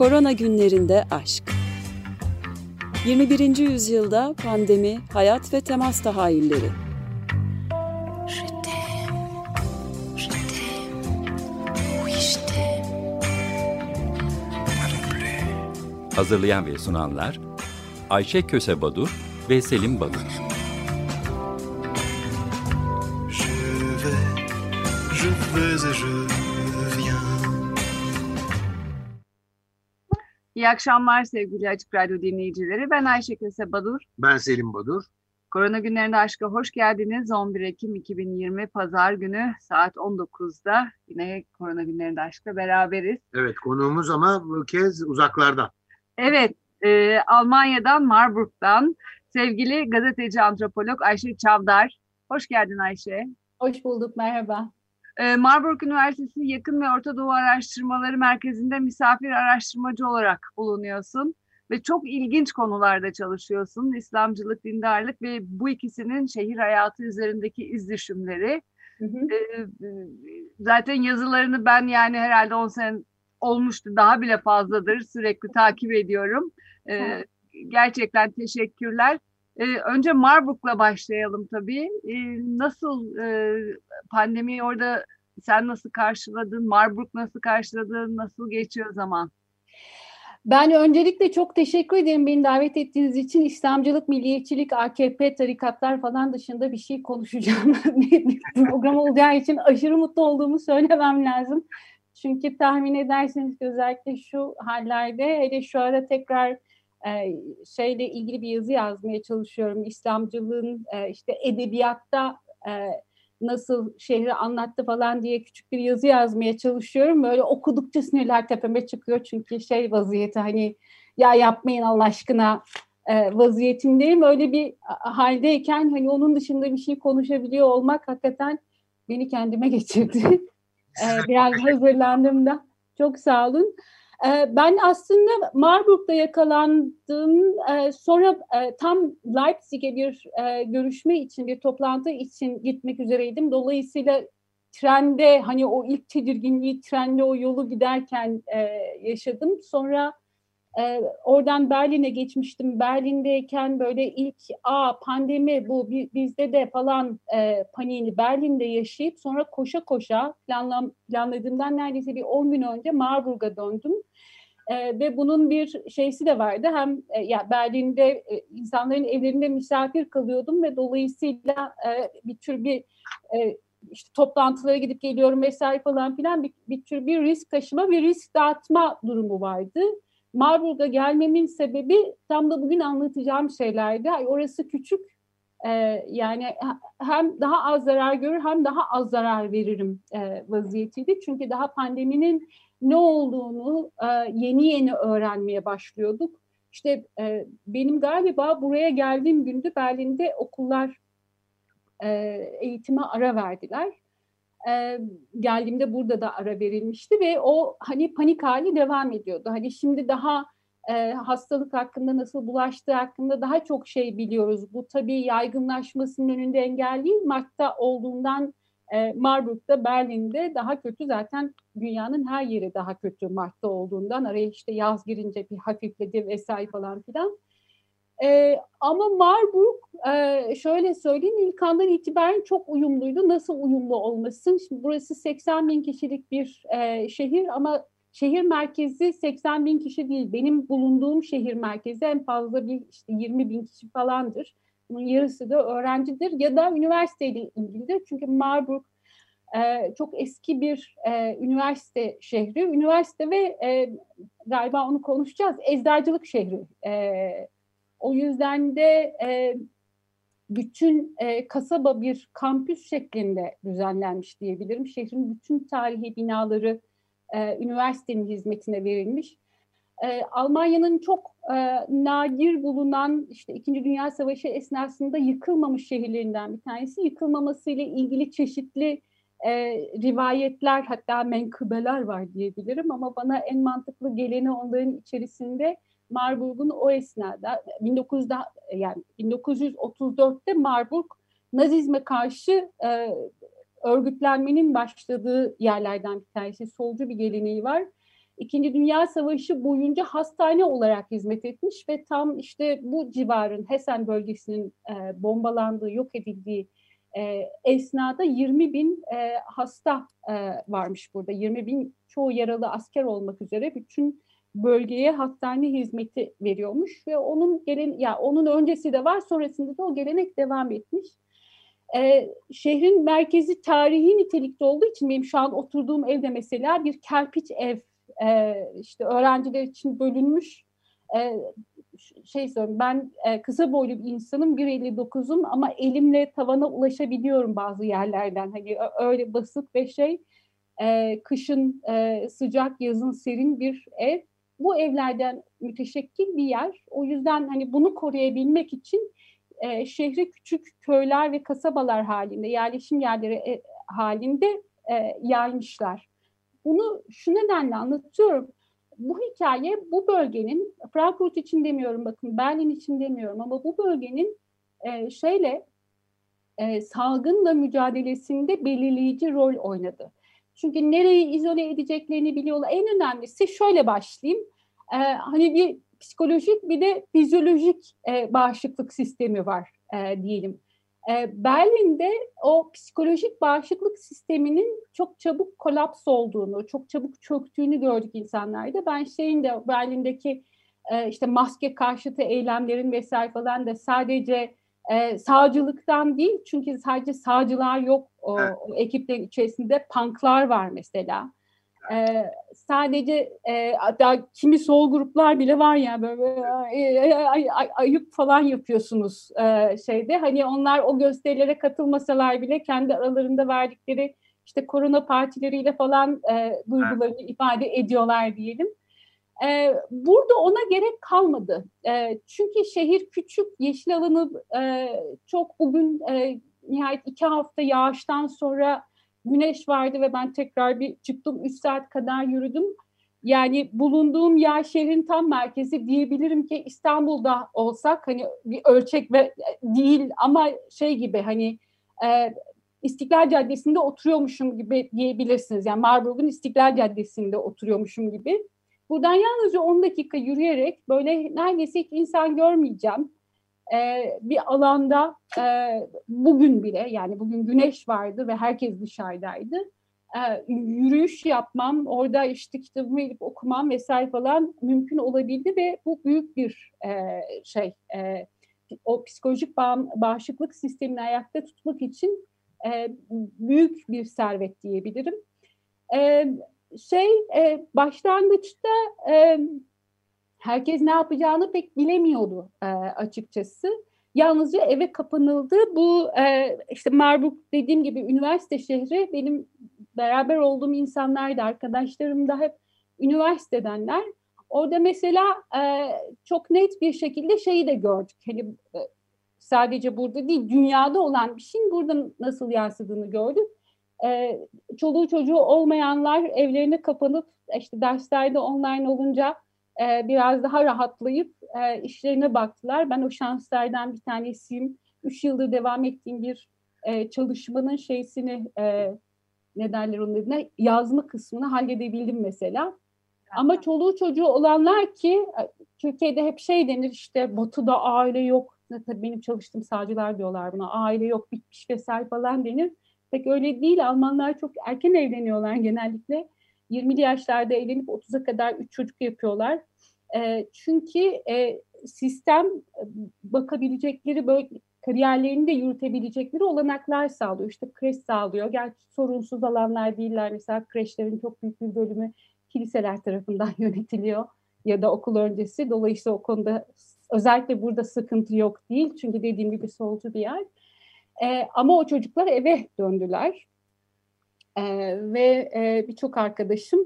Korona günlerinde aşk. 21. yüzyılda pandemi, hayat ve temas tahayyülleri. Hazırlayan ve sunanlar Ayşe Köse Badur ve Selim Badur. Je vais, je vais et je İyi akşamlar sevgili Açık Radyo dinleyicileri. Ben Ayşe Köse Badur. Ben Selim Badur. Korona günlerinde aşka hoş geldiniz. 11 Ekim 2020 Pazar günü saat 19'da yine Korona günlerinde aşkla beraberiz. Evet konuğumuz ama bu kez uzaklardan. Evet, e, Almanya'dan Marburg'dan sevgili gazeteci antropolog Ayşe Çavdar. Hoş geldin Ayşe. Hoş bulduk, merhaba. E, Marburg Üniversitesi Yakın ve Orta Doğu Araştırmaları Merkezi'nde misafir araştırmacı olarak bulunuyorsun. Ve çok ilginç konularda çalışıyorsun. İslamcılık, dindarlık ve bu ikisinin şehir hayatı üzerindeki iz düşümleri. Hı hı. Ee, zaten yazılarını ben yani herhalde 10 sene olmuştu daha bile fazladır sürekli takip ediyorum. Ee, Evet. gerçekten teşekkürler. Ee, önce Marburg'la başlayalım tabii. Ee, nasıl e, pandemiyi orada sen nasıl karşıladın? Marburg nasıl karşıladın? Nasıl geçiyor zaman? Ben öncelikle çok teşekkür ederim beni davet ettiğiniz için. İslamcılık, milliyetçilik, AKP, tarikatlar falan dışında bir şey konuşacağım. bir program olacağı için aşırı mutlu olduğumu söylemem lazım. Çünkü tahmin ederseniz ki özellikle şu hallerde hele şu ara tekrar e, şeyle ilgili bir yazı yazmaya çalışıyorum. İslamcılığın e, işte edebiyatta e, nasıl şehri anlattı falan diye küçük bir yazı yazmaya çalışıyorum. Böyle okudukça sinirler tepeme çıkıyor çünkü şey vaziyeti hani ya yapmayın Allah aşkına e, vaziyetindeyim. Öyle bir haldeyken hani onun dışında bir şey konuşabiliyor olmak hakikaten beni kendime geçirdi. E, biraz hazırlandım da. Çok sağ olun. E, Ben aslında Marburg'da yakalandım. E, Sonra e, tam Leipzig'e bir e, görüşme için, bir toplantı için gitmek üzereydim. Dolayısıyla trende hani o ilk tedirginliği trende o yolu giderken yaşadım. Sonra e, oradan Berlin'e geçmiştim. Berlin'deyken böyle ilk a pandemi bu bi- bizde de falan e, paniğini Berlin'de yaşayıp sonra koşa koşa planlam, planladığımdan neredeyse bir 10 gün önce Marburg'a döndüm. E, ve bunun bir şeysi de vardı. Hem e, ya Berlin'de e, insanların evlerinde misafir kalıyordum ve dolayısıyla e, bir tür bir e, işte toplantılara gidip geliyorum vesaire falan filan bir, bir tür bir risk taşıma ve risk dağıtma durumu vardı. Marburg'a gelmemin sebebi tam da bugün anlatacağım şeylerdi. Orası küçük e, yani hem daha az zarar görür hem daha az zarar veririm e, vaziyetiydi. Çünkü daha pandeminin ne olduğunu e, yeni yeni öğrenmeye başlıyorduk. İşte e, benim galiba buraya geldiğim günde Berlin'de okullar e, eğitime ara verdiler. E, geldiğimde burada da ara verilmişti ve o hani panik hali devam ediyordu. Hani şimdi daha e, hastalık hakkında nasıl bulaştığı hakkında daha çok şey biliyoruz. Bu tabii yaygınlaşmasının önünde engel değil. Mart'ta olduğundan e, Marburg'da, Berlin'de daha kötü zaten dünyanın her yeri daha kötü Mart'ta olduğundan. Araya işte yaz girince bir hafifledi vesaire falan filan. E, ama Marburg e, şöyle söyleyeyim ilk andan itibaren çok uyumluydu. Nasıl uyumlu olmasın? Şimdi burası 80 bin kişilik bir e, şehir ama şehir merkezi 80 bin kişi değil. Benim bulunduğum şehir merkezi en fazla bir işte 20 bin kişi falandır. Bunun yarısı da öğrencidir ya da üniversiteyle ilgilidir. Çünkü Marburg e, çok eski bir e, üniversite şehri. Üniversite ve e, galiba onu konuşacağız. Eczacılık şehri. E, o yüzden de e, bütün e, kasaba bir kampüs şeklinde düzenlenmiş diyebilirim. Şehrin bütün tarihi binaları e, üniversitenin hizmetine verilmiş. E, Almanya'nın çok e, nadir bulunan işte İkinci Dünya Savaşı esnasında yıkılmamış şehirlerinden bir tanesi. Yıkılmamasıyla ilgili çeşitli e, rivayetler hatta menkıbeler var diyebilirim ama bana en mantıklı geleni onların içerisinde Marburg'un o esnada 1900'da yani 1934'te Marburg Nazizme karşı e, örgütlenmenin başladığı yerlerden bir tanesi solcu bir geleneği var. İkinci Dünya Savaşı boyunca hastane olarak hizmet etmiş ve tam işte bu civarın Hessen bölgesinin e, bombalandığı, yok edildiği e, esnada 20 bin e, hasta e, varmış burada. 20 bin çoğu yaralı asker olmak üzere bütün bölgeye hastane hizmeti veriyormuş ve onun gelen ya onun öncesi de var sonrasında da o gelenek devam etmiş. Ee, şehrin merkezi tarihi nitelikte olduğu için benim şu an oturduğum evde mesela bir kerpiç ev e, işte öğrenciler için bölünmüş. E, şey söyleyeyim ben e, kısa boylu bir insanım 1.59'um ama elimle tavana ulaşabiliyorum bazı yerlerden. Hani öyle basit ve şey e, kışın e, sıcak yazın serin bir ev bu evlerden müteşekkil bir yer. O yüzden hani bunu koruyabilmek için e, şehre küçük köyler ve kasabalar halinde, yerleşim yerleri e, halinde e, yaymışlar. Bunu şu nedenle anlatıyorum. Bu hikaye bu bölgenin, Frankfurt için demiyorum bakın, Berlin için demiyorum ama bu bölgenin e, şeyle e, salgınla mücadelesinde belirleyici rol oynadı. Çünkü nereyi izole edeceklerini biliyorlar. En önemlisi şöyle başlayayım. Ee, hani bir psikolojik bir de fizyolojik e, bağışıklık sistemi var e, diyelim. E, Berlin'de o psikolojik bağışıklık sisteminin çok çabuk kolaps olduğunu, çok çabuk çöktüğünü gördük insanlarda. Ben şeyin de Berlin'deki e, işte maske karşıtı eylemlerin vesaire falan da sadece e, sağcılıktan değil çünkü sadece sağcılar yok o, evet. o ekiplerin içerisinde punklar var mesela. E, sadece e, hatta kimi sol gruplar bile var ya böyle e, ay, ay, ayıp falan yapıyorsunuz e, şeyde. Hani onlar o gösterilere katılmasalar bile kendi aralarında verdikleri işte korona partileriyle falan e, duygularını ifade ediyorlar diyelim. E, burada ona gerek kalmadı. E, çünkü şehir küçük, yeşil alanı e, çok bugün e, nihayet iki hafta yağıştan sonra güneş vardı ve ben tekrar bir çıktım. Üç saat kadar yürüdüm. Yani bulunduğum yer şehrin tam merkezi diyebilirim ki İstanbul'da olsak hani bir ölçek ve değil ama şey gibi hani e, İstiklal Caddesi'nde oturuyormuşum gibi diyebilirsiniz. Yani Marburg'un İstiklal Caddesi'nde oturuyormuşum gibi. Buradan yalnızca 10 dakika yürüyerek böyle neredeyse hiç insan görmeyeceğim e, bir alanda e, bugün bile yani bugün güneş vardı ve herkes dışarıdaydı. E, yürüyüş yapmam, orada işte kitabımı edip okumam vesaire falan mümkün olabildi ve bu büyük bir e, şey e, o psikolojik bağ, bağışıklık sistemini ayakta tutmak için e, büyük bir servet diyebilirim. E, şey e, başlangıçta e, herkes ne yapacağını pek bilemiyordu e, açıkçası. Yalnızca eve kapanıldı. Bu e, işte Marburg dediğim gibi üniversite şehri benim beraber olduğum insanlar da arkadaşlarım da hep üniversitedenler. Orada mesela e, çok net bir şekilde şeyi de gördük. Hani e, sadece burada değil dünyada olan bir şeyin burada nasıl yansıdığını gördük. E, çoluğu çocuğu olmayanlar evlerine kapanıp işte derslerde online olunca e, biraz daha rahatlayıp e, işlerine baktılar. Ben o şanslardan bir tanesiyim. Üç yıldır devam ettiğim bir e, çalışmanın şeysini e, ne derler onun adına yazma kısmını halledebildim mesela. Ama çoluğu çocuğu olanlar ki e, Türkiye'de hep şey denir işte Batı'da aile yok. Tabii benim çalıştığım sağcılar diyorlar buna. Aile yok bitmiş vesaire falan denir. Pek öyle değil. Almanlar çok erken evleniyorlar genellikle. 20'li yaşlarda evlenip 30'a kadar 3 çocuk yapıyorlar. E, çünkü e, sistem bakabilecekleri böyle kariyerlerini de yürütebilecekleri olanaklar sağlıyor. İşte kreş sağlıyor. Gerçi sorunsuz alanlar değiller. Mesela kreşlerin çok büyük bir bölümü kiliseler tarafından yönetiliyor ya da okul öncesi. Dolayısıyla o konuda özellikle burada sıkıntı yok değil. Çünkü dediğim gibi solcu bir yer. E, ama o çocuklar eve döndüler. E, ve e, birçok arkadaşım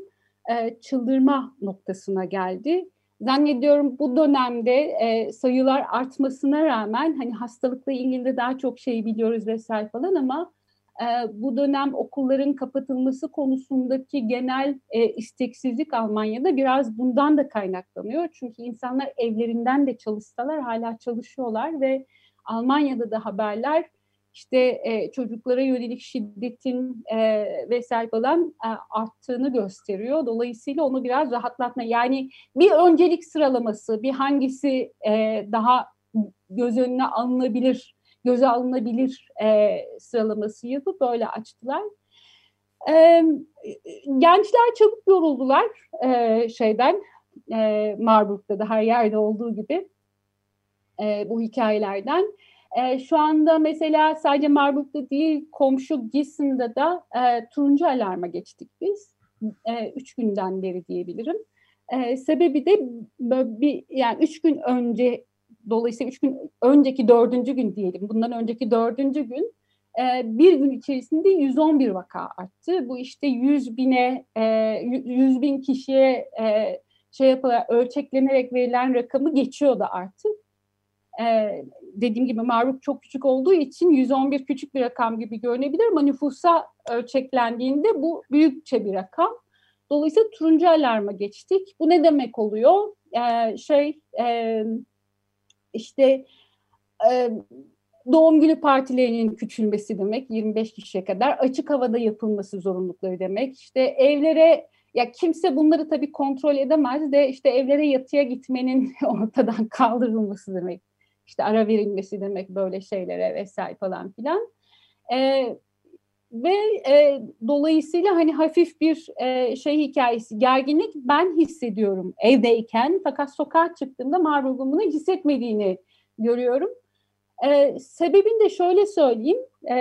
e, çıldırma noktasına geldi. Zannediyorum bu dönemde e, sayılar artmasına rağmen hani hastalıkla ilgili daha çok şey biliyoruz vesaire falan ama e, bu dönem okulların kapatılması konusundaki genel e, isteksizlik Almanya'da biraz bundan da kaynaklanıyor. Çünkü insanlar evlerinden de çalışsalar hala çalışıyorlar ve Almanya'da da haberler işte e, çocuklara yönelik şiddetin e, vesaire falan e, arttığını gösteriyor. Dolayısıyla onu biraz rahatlatma yani bir öncelik sıralaması, bir hangisi e, daha göz önüne alınabilir, göze alınabilir e, sıralaması yapıp böyle açtılar. E, gençler çabuk yoruldular e, şeyden, e, Marburg'da da her yerde olduğu gibi e, bu hikayelerden. E, şu anda mesela sadece Marburg'da değil komşu Gissen'da da e, turuncu alarma geçtik biz. E, üç günden beri diyebilirim. E, sebebi de bir yani üç gün önce dolayısıyla üç gün önceki dördüncü gün diyelim. Bundan önceki dördüncü gün e, bir gün içerisinde 111 vaka arttı. Bu işte 100 bine e, 100 bin kişiye e, şey yapılarak ölçeklenerek verilen rakamı geçiyor da artık. Ee, dediğim gibi Maruk çok küçük olduğu için 111 küçük bir rakam gibi görünebilir ama nüfusa ölçeklendiğinde bu büyükçe bir rakam. Dolayısıyla turuncu alarma geçtik. Bu ne demek oluyor? Ee, şey e, işte e, doğum günü partilerinin küçülmesi demek 25 kişiye kadar açık havada yapılması zorunlulukları demek. İşte evlere ya kimse bunları tabii kontrol edemez de işte evlere yatıya gitmenin ortadan kaldırılması demek. İşte ara verilmesi demek böyle şeylere vesaire falan filan. E, ve e, dolayısıyla hani hafif bir e, şey hikayesi, gerginlik ben hissediyorum evdeyken. Fakat sokağa çıktığımda Marburg'un bunu hissetmediğini görüyorum. E, sebebini de şöyle söyleyeyim e,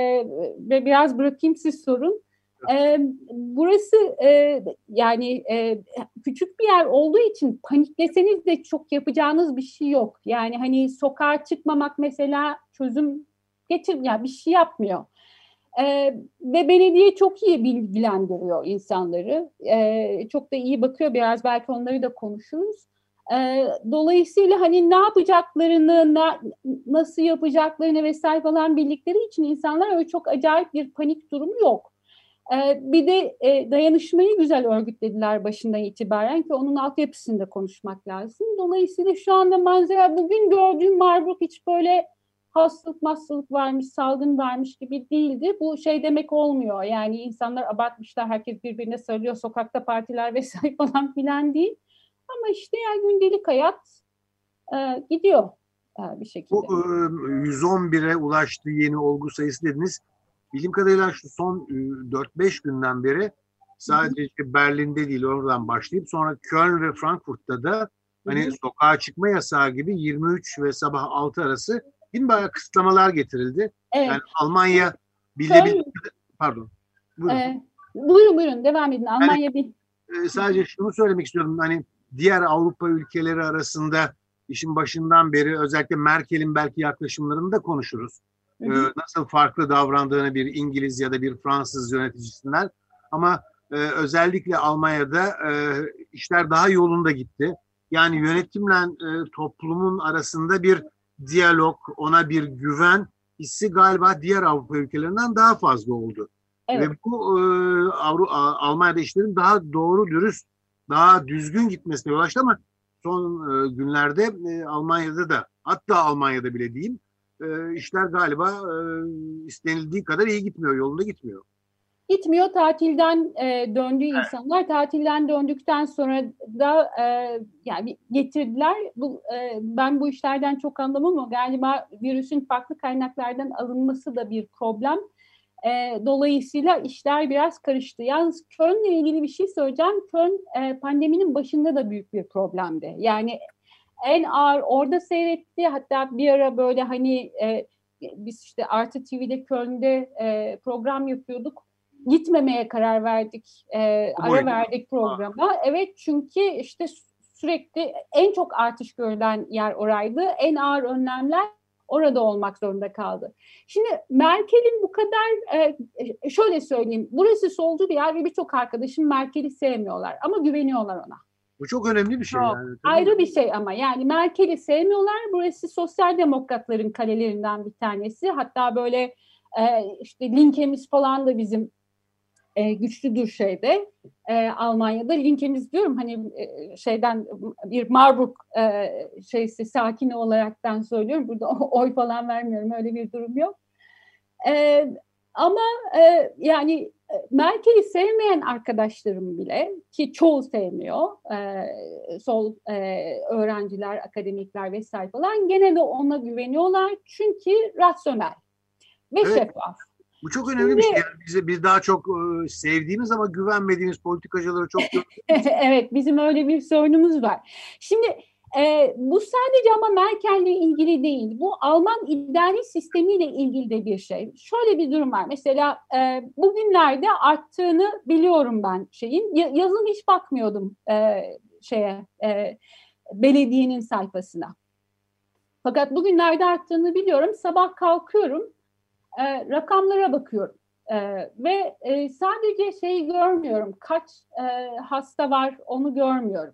ve biraz bırakayım siz sorun. E, burası e, yani e, küçük bir yer olduğu için panikleseniz de çok yapacağınız bir şey yok. Yani hani sokağa çıkmamak mesela çözüm getir ya yani bir şey yapmıyor. E, ve belediye çok iyi bilgilendiriyor insanları. E, çok da iyi bakıyor biraz belki onları da konuşuruz. E, dolayısıyla hani ne yapacaklarını, na, nasıl yapacaklarını vesaire falan bildikleri için insanlar öyle çok acayip bir panik durumu yok. Ee, bir de e, dayanışmayı güzel örgütlediler başından itibaren ki onun altyapısında konuşmak lazım. Dolayısıyla şu anda manzara bugün gördüğüm Marburg hiç böyle hastalık hastalık varmış, salgın varmış gibi değildi. Bu şey demek olmuyor. Yani insanlar abartmışlar, herkes birbirine sarılıyor, sokakta partiler vesaire falan filan değil. Ama işte yani gündelik hayat e, gidiyor e, bir şekilde. Bu e, 111'e ulaştığı yeni olgu sayısı dediniz. Bildiğim kadarıyla şu son 4-5 e, günden beri sadece işte Berlin'de değil oradan başlayıp sonra Köln ve Frankfurt'ta da hani sokağa çıkma yasağı gibi 23 ve sabah 6 arası bin bayağı kısıtlamalar getirildi. Evet. Yani Almanya bildiğim pardon. Buyurun. Ee, buyurun buyurun devam edin. Almanya yani, bir e, sadece şunu söylemek istiyorum. Hani diğer Avrupa ülkeleri arasında işin başından beri özellikle Merkel'in belki yaklaşımlarını da konuşuruz. Ee, nasıl farklı davrandığını bir İngiliz ya da bir Fransız yöneticisinden ama e, özellikle Almanya'da e, işler daha yolunda gitti. Yani yönetimle e, toplumun arasında bir diyalog, ona bir güven hissi galiba diğer Avrupa ülkelerinden daha fazla oldu. Evet. Ve bu e, Avru Almanya'da işlerin daha doğru dürüst, daha düzgün gitmesine yol açtı ama son e, günlerde e, Almanya'da da hatta Almanya'da bile diyeyim e, işler galiba e, istenildiği kadar iyi gitmiyor, yolunda gitmiyor. Gitmiyor. Tatilden e, döndüğü evet. insanlar tatilden döndükten sonra da e, yani getirdiler. Bu, e, ben bu işlerden çok anlamam ama galiba virüsün farklı kaynaklardan alınması da bir problem. E, dolayısıyla işler biraz karıştı. Yalnız Köln'le ilgili bir şey söyleyeceğim. Köln e, pandeminin başında da büyük bir problemdi. Yani en ağır orada seyretti. Hatta bir ara böyle hani e, biz işte Artı TV'de Köln'de e, program yapıyorduk. Gitmemeye karar verdik. E, ara verdik programa. Evet çünkü işte sürekli en çok artış görülen yer oraydı. En ağır önlemler orada olmak zorunda kaldı. Şimdi Merkel'in bu kadar e, şöyle söyleyeyim. Burası solcu bir yer ve birçok arkadaşım Merkel'i sevmiyorlar ama güveniyorlar ona. Bu çok önemli bir şey. Çok. Yani, Ayrı bir şey ama yani Merkel'i sevmiyorlar. Burası sosyal demokratların kalelerinden bir tanesi. Hatta böyle e, işte linkemiz falan da bizim e, güçlüdür şeyde e, Almanya'da. Linkemiz diyorum hani e, şeyden bir Marburg e, şeysi sakini olaraktan söylüyorum. Burada oy falan vermiyorum öyle bir durum yok. E, ama e, yani Merkel'i sevmeyen arkadaşlarım bile ki çoğu sevmiyor e, sol e, öğrenciler, akademikler vesaire falan gene de ona güveniyorlar çünkü rasyonel ve Evet. şeffaf. Bu çok önemli bir şey. Şimdi- Yani bize biz daha çok e, sevdiğimiz ama güvenmediğimiz politikacıları çok evet bizim öyle bir sorunumuz var. Şimdi e, bu sadece ama Merkel'le ilgili değil. Bu Alman idari sistemiyle ilgili de bir şey. Şöyle bir durum var. Mesela e, bugünlerde arttığını biliyorum ben şeyin. Ya- yazın hiç bakmıyordum e, şeye e, belediyenin sayfasına. Fakat bugünlerde arttığını biliyorum. Sabah kalkıyorum, e, rakamlara bakıyorum. Ee, ve e, sadece şeyi görmüyorum, kaç e, hasta var onu görmüyorum.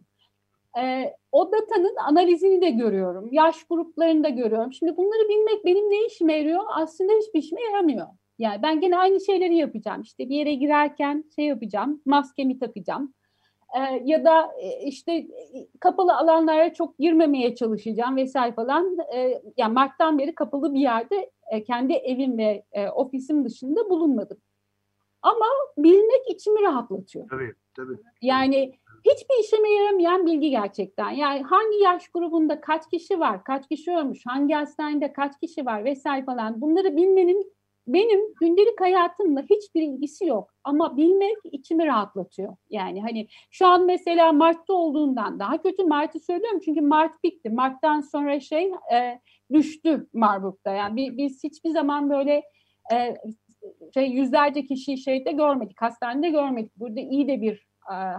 Ee, o datanın analizini de görüyorum, yaş gruplarını da görüyorum. Şimdi bunları bilmek benim ne işime yarıyor? Aslında hiçbir işime yaramıyor. Yani ben gene aynı şeyleri yapacağım. İşte bir yere girerken şey yapacağım, maskemi takacağım. Ee, ya da e, işte e, kapalı alanlara çok girmemeye çalışacağım vesaire falan. Ee, yani Mart'tan beri kapalı bir yerde e, kendi evim ve e, ofisim dışında bulunmadım. Ama bilmek içimi rahatlatıyor. tabii tabii. Yani hiçbir işime yaramayan bilgi gerçekten. Yani hangi yaş grubunda kaç kişi var, kaç kişi ölmüş, hangi hastanede kaç kişi var vesaire falan bunları bilmenin benim gündelik hayatımla hiçbir ilgisi yok. Ama bilmek içimi rahatlatıyor. Yani hani şu an mesela Mart'ta olduğundan daha kötü Mart'ı söylüyorum çünkü Mart bitti. Mart'tan sonra şey e, düştü Marburg'da. Yani bi- biz hiçbir zaman böyle e, şey yüzlerce kişiyi şeyde görmedik, hastanede görmedik. Burada iyi de bir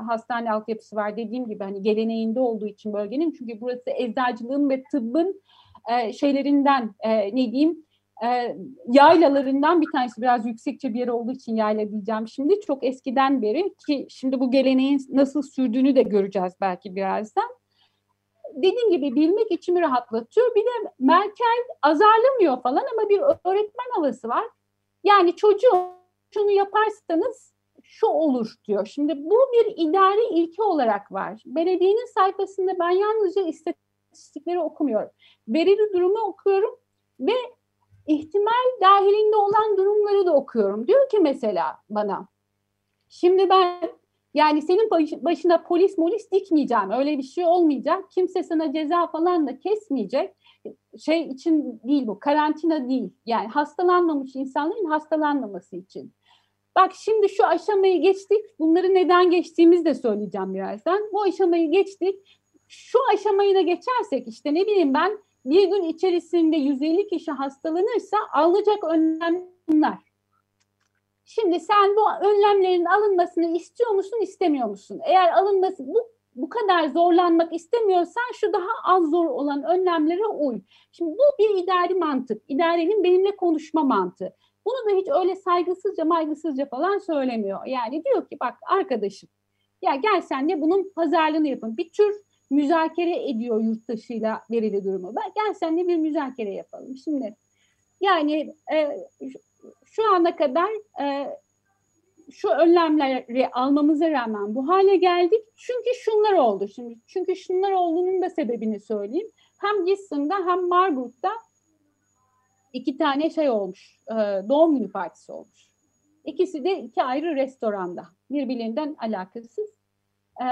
hastane altyapısı var dediğim gibi hani geleneğinde olduğu için bölgenin çünkü burası eczacılığın ve tıbbın e, şeylerinden e, ne diyeyim e, yaylalarından bir tanesi biraz yüksekçe bir yer olduğu için yayla diyeceğim şimdi çok eskiden beri ki şimdi bu geleneğin nasıl sürdüğünü de göreceğiz belki birazdan. Dediğim gibi bilmek içimi rahatlatıyor. Bir de Merkel azarlamıyor falan ama bir öğretmen havası var. Yani çocuğum şunu yaparsanız şu olur diyor. Şimdi bu bir idari ilke olarak var. Belediyenin sayfasında ben yalnızca istatistikleri okumuyorum. Verili durumu okuyorum ve ihtimal dahilinde olan durumları da okuyorum. Diyor ki mesela bana şimdi ben yani senin baş- başına polis molis dikmeyeceğim. Öyle bir şey olmayacak. Kimse sana ceza falan da kesmeyecek. Şey için değil bu. Karantina değil. Yani hastalanmamış insanların hastalanmaması için. Bak şimdi şu aşamayı geçtik. Bunları neden geçtiğimizi de söyleyeceğim birazdan. Bu aşamayı geçtik. Şu aşamayı da geçersek işte ne bileyim ben bir gün içerisinde 150 kişi hastalanırsa alınacak önlemler. Şimdi sen bu önlemlerin alınmasını istiyor musun, istemiyor musun? Eğer alınması bu bu kadar zorlanmak istemiyorsan şu daha az zor olan önlemlere uy. Şimdi bu bir idari mantık. İdarenin benimle konuşma mantığı. Bunu da hiç öyle saygısızca maygısızca falan söylemiyor. Yani diyor ki bak arkadaşım ya gel senle bunun pazarlığını yapın. Bir tür müzakere ediyor yurttaşıyla verili durumu. Ben gel senle bir müzakere yapalım. Şimdi yani e, şu ana kadar e, şu önlemleri almamıza rağmen bu hale geldik. Çünkü şunlar oldu şimdi. Çünkü şunlar olduğunun da sebebini söyleyeyim. Hem Gissen'da hem Marburg'da iki tane şey olmuş. e, doğum günü partisi olmuş. İkisi de iki ayrı restoranda. Birbirlerinden alakasız. E,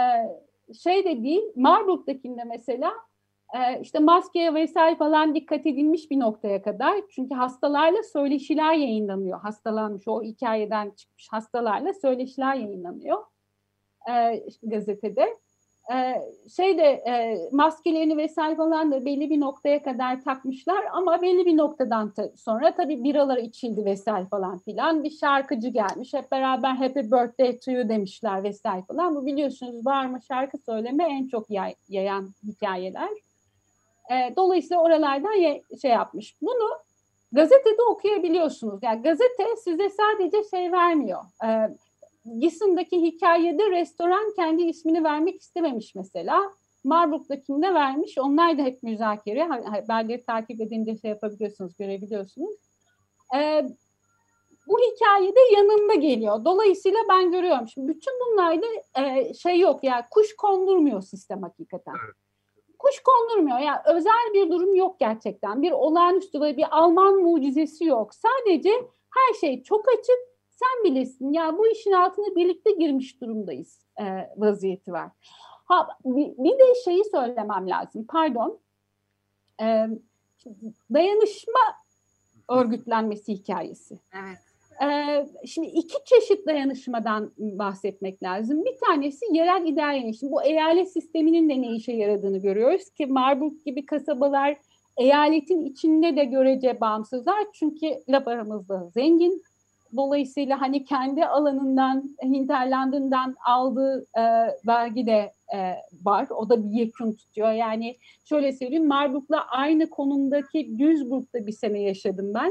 şey de değil, Marburg'dakinde mesela e, işte maskeye vesaire falan dikkat edilmiş bir noktaya kadar. Çünkü hastalarla söyleşiler yayınlanıyor. Hastalanmış o hikayeden çıkmış hastalarla söyleşiler yayınlanıyor gazetede. E, şey de e, maskelerini vesaire falan da belli bir noktaya kadar takmışlar ama belli bir noktadan ta- sonra tabii biralar içildi vesaire falan filan. Bir şarkıcı gelmiş hep beraber Happy Birthday to you demişler vesaire falan. Bu biliyorsunuz bağırma şarkı söyleme en çok yay- yayan hikayeler. E, dolayısıyla oralardan şey yapmış. Bunu gazetede okuyabiliyorsunuz. Yani gazete size sadece şey vermiyor. E, Gissen'daki hikayede restoran kendi ismini vermek istememiş mesela. Marburg'dakinde vermiş. Onlar da hep müzakere. Haberleri takip edince şey yapabiliyorsunuz, görebiliyorsunuz. Ee, bu hikayede yanında geliyor. Dolayısıyla ben görüyorum. Şimdi bütün bunlarda e, şey yok. Yani kuş kondurmuyor sistem hakikaten. Kuş kondurmuyor. Yani özel bir durum yok gerçekten. Bir olağanüstü böyle bir Alman mucizesi yok. Sadece Her şey çok açık. Sen bilirsin ya bu işin altına birlikte girmiş durumdayız e, vaziyeti var. Ha, bir, de şeyi söylemem lazım. Pardon. E, dayanışma örgütlenmesi hikayesi. Evet. Ee, şimdi iki çeşit dayanışmadan bahsetmek lazım. Bir tanesi yerel idare Şimdi bu eyalet sisteminin de ne işe yaradığını görüyoruz ki Marburg gibi kasabalar eyaletin içinde de görece bağımsızlar. Çünkü laf aramızda zengin. Dolayısıyla hani kendi alanından, Hinterland'ından aldığı e, vergi de e, var. O da bir yekun tutuyor. Yani şöyle söyleyeyim Marburg'la aynı konumdaki Duisburg'da bir sene yaşadım ben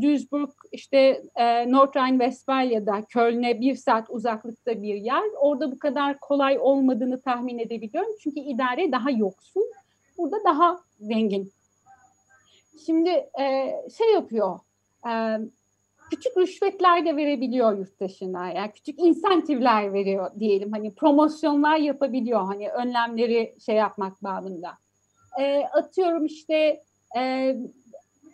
Duisburg işte e, North Rhine-Westfalia'da Köln'e bir saat uzaklıkta bir yer. Orada bu kadar kolay olmadığını tahmin edebiliyorum. Çünkü idare daha yoksul. Burada daha zengin. Şimdi e, şey yapıyor. E, küçük rüşvetler de verebiliyor yurttaşına. Yani küçük insentifler veriyor diyelim. Hani promosyonlar yapabiliyor. Hani önlemleri şey yapmak bağında. E, atıyorum işte e,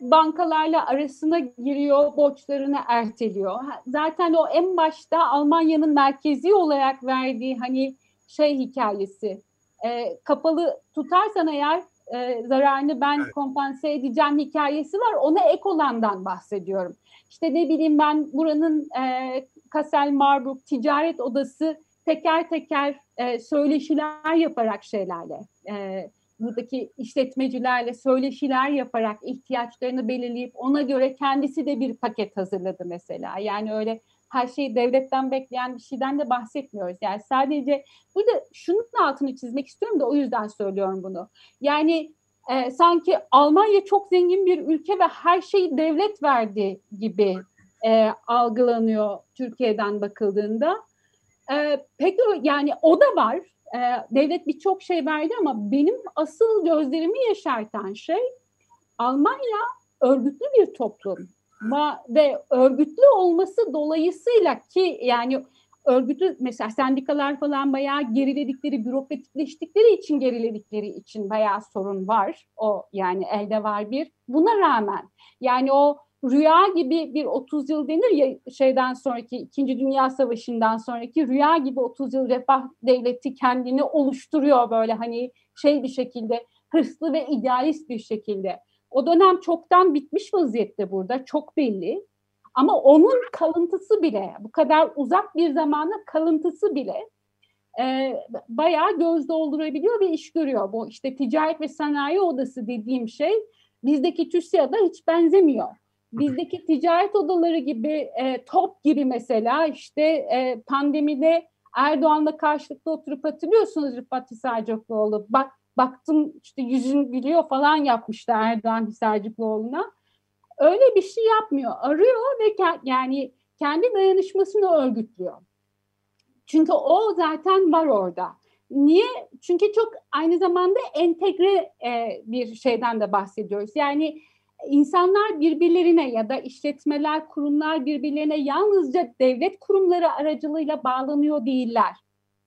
bankalarla arasına giriyor, borçlarını erteliyor. Zaten o en başta Almanya'nın merkezi olarak verdiği hani şey hikayesi, e, kapalı tutarsan eğer e, zararını ben evet. kompanse edeceğim hikayesi var. Ona ek olandan bahsediyorum. İşte ne bileyim ben buranın e, Kassel Marburg Ticaret Odası teker teker e, söyleşiler yaparak şeylerle e, buradaki işletmecilerle söyleşiler yaparak ihtiyaçlarını belirleyip ona göre kendisi de bir paket hazırladı mesela. Yani öyle her şeyi devletten bekleyen bir şeyden de bahsetmiyoruz. Yani sadece burada şunun altını çizmek istiyorum da o yüzden söylüyorum bunu. Yani e, sanki Almanya çok zengin bir ülke ve her şeyi devlet verdi gibi e, algılanıyor Türkiye'den bakıldığında. E, peki yani o da var e, devlet birçok şey verdi ama benim asıl gözlerimi yaşartan şey Almanya örgütlü bir toplum ve örgütlü olması dolayısıyla ki yani örgütlü mesela sendikalar falan bayağı geriledikleri, bürokratikleştikleri için geriledikleri için bayağı sorun var. O yani elde var bir. Buna rağmen yani o rüya gibi bir 30 yıl denir ya şeyden sonraki 2. Dünya Savaşı'ndan sonraki rüya gibi 30 yıl refah devleti kendini oluşturuyor böyle hani şey bir şekilde hırslı ve idealist bir şekilde. O dönem çoktan bitmiş vaziyette burada çok belli. Ama onun kalıntısı bile bu kadar uzak bir zamanda kalıntısı bile e, bayağı göz doldurabiliyor ve iş görüyor. Bu işte ticaret ve sanayi odası dediğim şey bizdeki TÜSİAD'a hiç benzemiyor bizdeki ticaret odaları gibi e, top gibi mesela işte e, pandemide Erdoğan'la karşılıklı oturup hatırlıyorsunuz Rıfat Hisarcıklıoğlu. Bak baktım işte yüzün gülüyor falan yapmıştı Erdoğan Hisarcıklıoğlu'na. Öyle bir şey yapmıyor. Arıyor ve yani kendi dayanışmasını örgütlüyor. Çünkü o zaten var orada. Niye? Çünkü çok aynı zamanda entegre e, bir şeyden de bahsediyoruz. Yani insanlar birbirlerine ya da işletmeler, kurumlar birbirlerine yalnızca devlet kurumları aracılığıyla bağlanıyor değiller.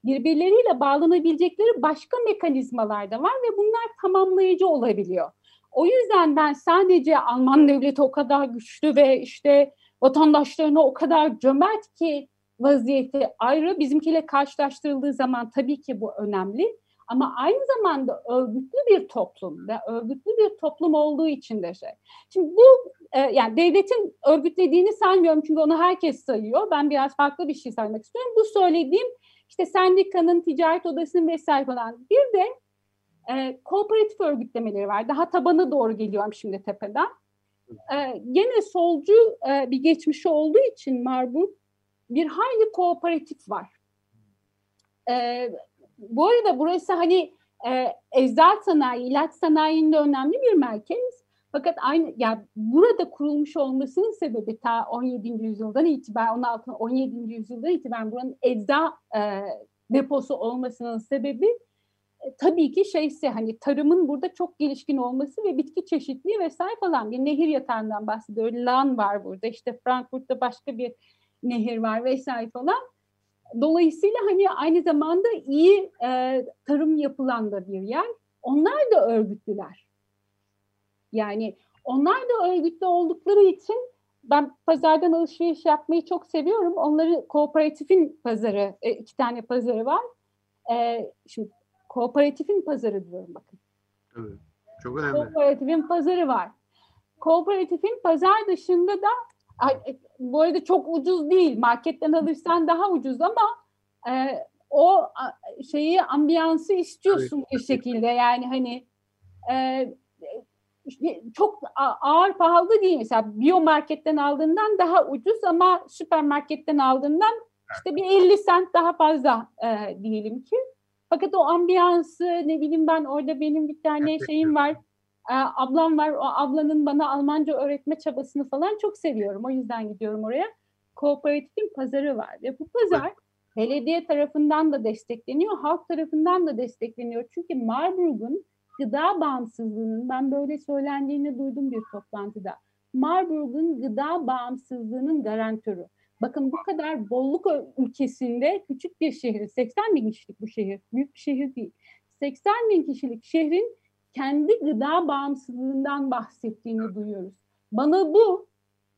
Birbirleriyle bağlanabilecekleri başka mekanizmalar da var ve bunlar tamamlayıcı olabiliyor. O yüzden ben sadece Alman devleti o kadar güçlü ve işte vatandaşlarına o kadar cömert ki vaziyeti ayrı bizimkiyle karşılaştırıldığı zaman tabii ki bu önemli. Ama aynı zamanda örgütlü bir toplum ve örgütlü bir toplum olduğu için de şey. Şimdi bu e, yani devletin örgütlediğini saymıyorum çünkü onu herkes sayıyor. Ben biraz farklı bir şey saymak istiyorum. Bu söylediğim işte sendikanın, ticaret odasının vesaire falan. Bir de e, kooperatif örgütlemeleri var. Daha tabana doğru geliyorum şimdi tepeden. E, gene solcu e, bir geçmişi olduğu için Marburg bir hayli kooperatif var. E, bu arada burası hani e, eczat sanayi, ilaç sanayinde önemli bir merkez. Fakat aynı yani burada kurulmuş olmasının sebebi ta 17. yüzyıldan itibaren 16 17. yüzyıldan itibaren buranın ecza e, deposu olmasının sebebi tabii ki şeyse hani tarımın burada çok gelişkin olması ve bitki çeşitliliği vesaire falan bir nehir yatağından bahsediyor. Lan var burada işte Frankfurt'ta başka bir nehir var vesaire falan. Dolayısıyla hani aynı zamanda iyi e, tarım yapılan da bir yer. Onlar da örgütlüler. Yani onlar da örgütlü oldukları için ben pazardan alışveriş yapmayı çok seviyorum. Onları kooperatifin pazarı, e, iki tane pazarı var. E, şimdi kooperatifin pazarı diyorum bakın. Tabii. Çok önemli. Kooperatifin pazarı var. Kooperatifin pazar dışında da ay, e, bu arada çok ucuz değil. Marketten alırsan daha ucuz ama e, o şeyi ambiyansı istiyorsun bir şekilde. Yani hani e, çok ağır pahalı değil. Mesela biyomarketten aldığından daha ucuz ama süpermarketten aldığından işte bir 50 sent daha fazla e, diyelim ki. Fakat o ambiyansı ne bileyim ben orada benim bir tane şeyim var. e, ablam var. O ablanın bana Almanca öğretme çabasını falan çok seviyorum. O yüzden gidiyorum oraya. Kooperatifin pazarı var ve bu pazar belediye tarafından da destekleniyor, halk tarafından da destekleniyor. Çünkü Marburg'un gıda bağımsızlığının ben böyle söylendiğini duydum bir toplantıda. Marburg'un gıda bağımsızlığının garantörü. Bakın bu kadar bolluk ülkesinde küçük bir şehir, 80 bin kişilik bu şehir, büyük bir şehir değil. 80 bin kişilik şehrin kendi gıda bağımsızlığından bahsettiğini duyuyoruz. Bana bu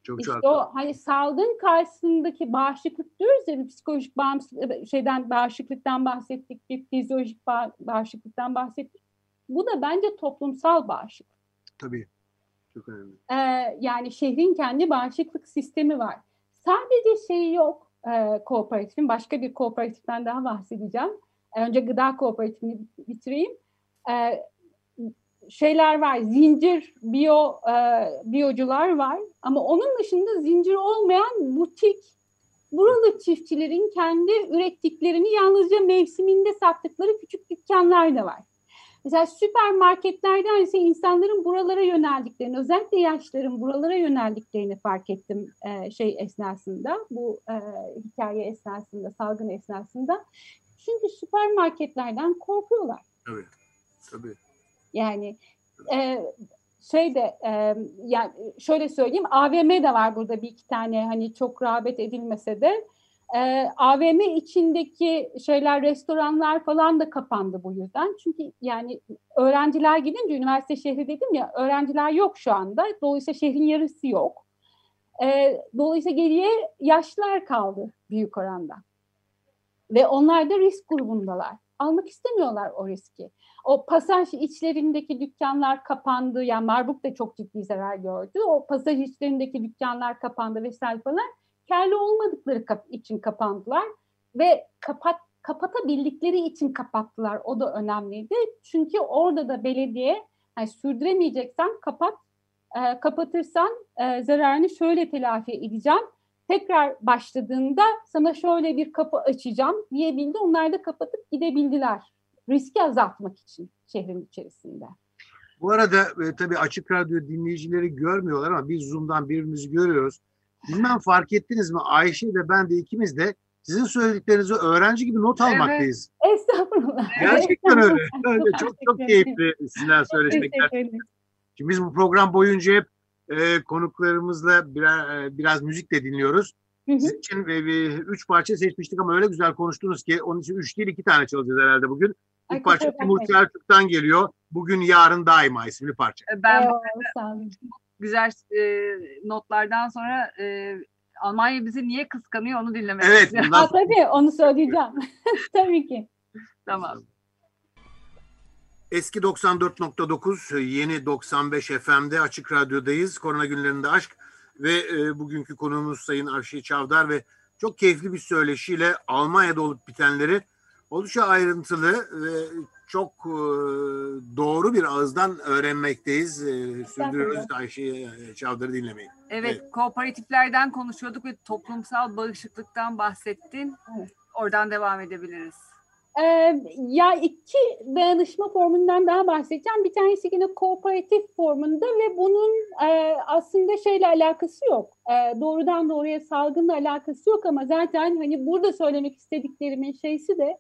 Çok işte çok. o hani salgın karşısındaki bağışıklık diyoruz ya psikolojik bağımsızlık şeyden bağışıklıktan bahsettik, bir fizyolojik ba- bağışıklıktan bahsettik. Bu da bence toplumsal bağışıklık. Tabii. Çok önemli. Ee, yani şehrin kendi bağışıklık sistemi var. Sadece şey yok e, kooperatifin. Başka bir kooperatiften daha bahsedeceğim. Önce gıda kooperatifini bitireyim. Ee, şeyler var. Zincir biyo e, biyocular var. Ama onun dışında zincir olmayan butik buralı çiftçilerin kendi ürettiklerini yalnızca mevsiminde sattıkları küçük dükkanlar da var. Mesela süpermarketlerden ise insanların buralara yöneldiklerini, özellikle yaşların buralara yöneldiklerini fark ettim e, şey esnasında, bu e, hikaye esnasında, salgın esnasında. Çünkü süpermarketlerden korkuyorlar. Tabii. Tabii. Yani e, şey de e, yani şöyle söyleyeyim AVM de var burada bir iki tane hani çok rağbet edilmese de e, AVM içindeki şeyler restoranlar falan da kapandı bu yüzden. Çünkü yani öğrenciler gidince üniversite şehri dedim ya öğrenciler yok şu anda. Dolayısıyla şehrin yarısı yok. E, dolayısıyla geriye yaşlılar kaldı büyük oranda. Ve onlar da risk grubundalar. Almak istemiyorlar o riski. O pasaj içlerindeki dükkanlar kapandı. Yani Marbuk da çok ciddi zarar gördü. O pasaj içlerindeki dükkanlar kapandı vesaire falan. Kârlı olmadıkları kap için kapandılar. Ve kapat kapatabildikleri için kapattılar. O da önemliydi. Çünkü orada da belediye yani sürdüremeyeceksen kapat. E, kapatırsan e, zararını şöyle telafi edeceğim. Tekrar başladığında sana şöyle bir kapı açacağım diyebildi. Onlar da kapatıp gidebildiler riski azaltmak için şehrin içerisinde. Bu arada e, tabii Açık Radyo dinleyicileri görmüyorlar ama biz Zoom'dan birbirimizi görüyoruz. Bilmem fark ettiniz mi Ayşe ve ben de ikimiz de sizin söylediklerinizi öğrenci gibi not Evet. almaktayız. Estağfurullah. Gerçekten öyle. öyle. Çok çok keyifli sizler söyleşmek. Şimdi biz bu program boyunca hep e, konuklarımızla biraz, e, biraz müzik de dinliyoruz. Sizin için e, bir- üç parça seçmiştik ama öyle güzel konuştunuz ki onun için üç değil iki tane çalacağız herhalde bugün. Ay, İlk parça kusura Timur. Selçuk'tan geliyor. Bugün Yarın Daima isimli parça. E, Ben Eyvallah, sağ olun. Güzel e, notlardan sonra e, Almanya bizi niye kıskanıyor onu dinlemek Evet. istiyorum. bundan Aa, tabii onu söyleyeceğim. tabii ki. Tamam. Eski 94.9, yeni 95 FM'de Açık Radyo'dayız. Korona günlerinde aşk ve e, bugünkü konuğumuz Sayın Arşi Çavdar ve çok keyifli bir söyleşiyle Almanya'da olup bitenleri oldukça ayrıntılı ve çok e, doğru bir ağızdan öğrenmekteyiz. E, sürdürüyoruz Ayşe e, Çavdar'ı dinlemeyi. Evet, kooperatiflerden konuşuyorduk ve toplumsal bağışıklıktan bahsettin. Evet. Oradan devam edebiliriz. Ee, ya iki dayanışma formundan daha bahsedeceğim. Bir tanesi yine kooperatif formunda ve bunun e, aslında şeyle alakası yok. E, doğrudan doğruya salgınla alakası yok ama zaten hani burada söylemek istediklerimin şeysi de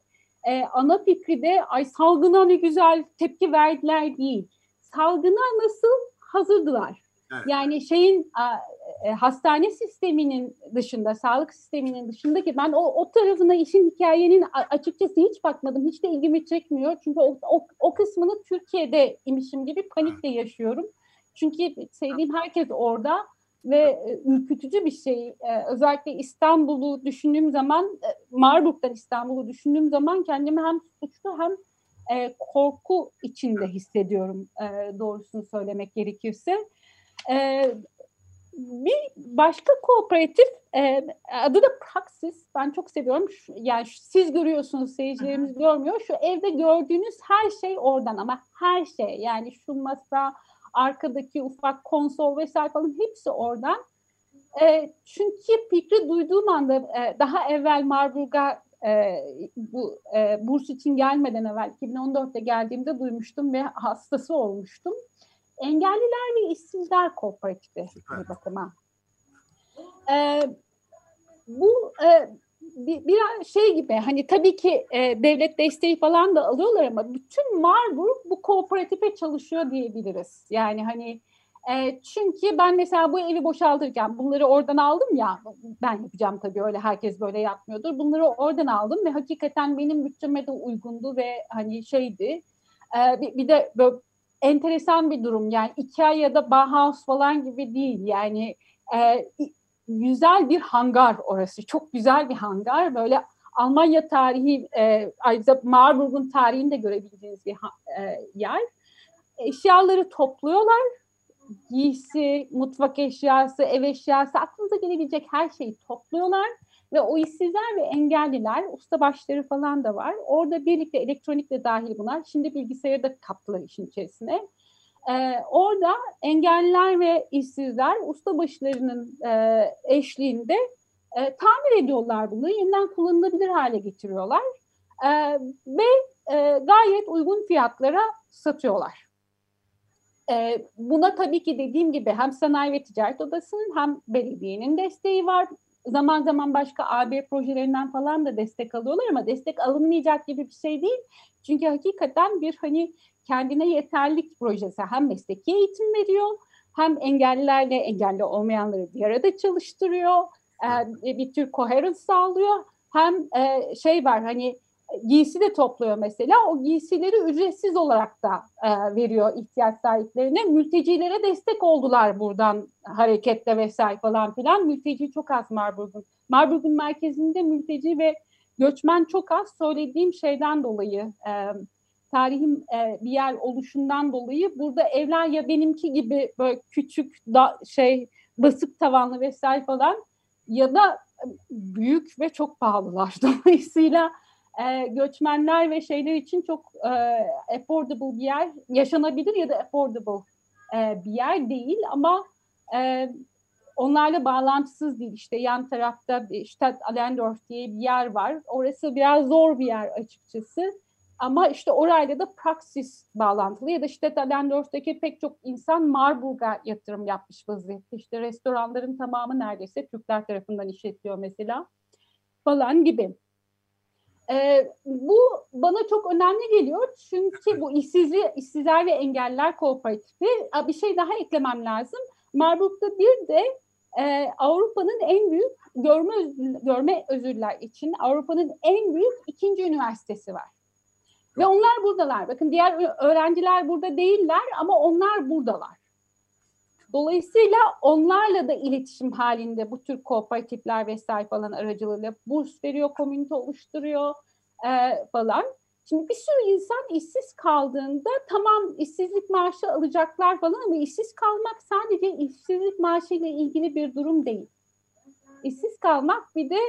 e, ana fikri de ay salgına ne güzel tepki verdiler değil. Salgına nasıl hazırdılar? Evet. Yani şeyin e, hastane sisteminin dışında, sağlık sisteminin dışındaki ben o, o tarafına işin hikayenin açıkçası hiç bakmadım. Hiç de ilgimi çekmiyor. Çünkü o, o, o kısmını Türkiye'de imişim gibi panikle yaşıyorum. Çünkü sevdiğim herkes orada ve e, ürkütücü bir şey. E, özellikle İstanbul'u düşündüğüm zaman, e, Marburg'dan İstanbul'u düşündüğüm zaman kendimi hem suçlu hem korku içinde hissediyorum doğrusunu söylemek gerekirse. Bir başka kooperatif adı da Praxis. Ben çok seviyorum. Yani siz görüyorsunuz, seyircilerimiz görmüyor. Şu evde gördüğünüz her şey oradan ama her şey. Yani şu masa, arkadaki ufak konsol vesaire falan hepsi oradan. E, çünkü fikri duyduğum anda e, daha evvel Marburg'a e, bu e, burs için gelmeden evvel 2014'te geldiğimde duymuştum ve hastası olmuştum. Engelliler ve işsizler kooperatifi bir bakıma. E, bu e, bir, bir şey gibi hani tabii ki e, devlet desteği falan da alıyorlar ama bütün Marburg bu kooperatife çalışıyor diyebiliriz. Yani hani e, çünkü ben mesela bu evi boşaltırken bunları oradan aldım ya ben yapacağım tabii öyle herkes böyle yapmıyordur. Bunları oradan aldım ve hakikaten benim bütçeme de uygundu ve hani şeydi. E, bir, bir de böyle enteresan bir durum yani Ikea ya da Bauhaus falan gibi değil yani e, güzel bir hangar orası çok güzel bir hangar böyle Almanya tarihi e, ayrıca Marburg'un tarihini de görebileceğiniz bir e, yer eşyaları topluyorlar giysi, mutfak eşyası, ev eşyası aklınıza gelebilecek her şeyi topluyorlar ve o işsizler ve engelliler, ustabaşları falan da var. Orada birlikte elektronik de dahil bunlar. Şimdi bilgisayarı da kattılar işin içerisine. Ee, orada engelliler ve işsizler ustabaşlarının e, eşliğinde e, tamir ediyorlar bunu. Yeniden kullanılabilir hale getiriyorlar. E, ve e, gayet uygun fiyatlara satıyorlar. E, buna tabii ki dediğim gibi hem Sanayi ve Ticaret Odası'nın hem belediyenin desteği var. Zaman zaman başka AB projelerinden falan da destek alıyorlar ama destek alınmayacak gibi bir şey değil. Çünkü hakikaten bir hani kendine yeterlik projesi hem mesleki eğitim veriyor hem engellilerle engelli olmayanları bir arada çalıştırıyor. E, bir tür koherans sağlıyor. Hem e, şey var hani giysi de topluyor mesela. O giysileri ücretsiz olarak da e, veriyor ihtiyaç sahiplerine. Mültecilere destek oldular buradan hareketle vesaire falan filan. Mülteci çok az Marburg'un. Marburg'un merkezinde mülteci ve göçmen çok az. Söylediğim şeyden dolayı e, tarihim e, bir yer oluşundan dolayı burada evler ya benimki gibi böyle küçük da şey basık tavanlı vesaire falan ya da büyük ve çok pahalılar. Dolayısıyla e, göçmenler ve şeyler için çok e, affordable bir yer, yaşanabilir ya da affordable e, bir yer değil ama e, onlarla bağlantısız değil. İşte yan tarafta işte Allendorf diye bir yer var. Orası biraz zor bir yer açıkçası. Ama işte orayla da Praxis bağlantılı ya da işte Allendorf'taki pek çok insan Marburg'a yatırım yapmış vaziyette. İşte restoranların tamamı neredeyse Türkler tarafından işletiliyor mesela falan gibi. E, bu bana çok önemli geliyor çünkü bu işsizli, işsizler ve engeller kooperatifi bir şey daha eklemem lazım. Marburg'da bir de e, Avrupa'nın en büyük görme, görme özürler için Avrupa'nın en büyük ikinci üniversitesi var. Ve onlar buradalar. Bakın diğer öğrenciler burada değiller ama onlar buradalar. Dolayısıyla onlarla da iletişim halinde bu tür kooperatifler vesaire falan aracılığıyla burs veriyor, komünite oluşturuyor e, falan. Şimdi bir sürü insan işsiz kaldığında tamam işsizlik maaşı alacaklar falan ama işsiz kalmak sadece işsizlik maaşı ile ilgili bir durum değil. İşsiz kalmak bir de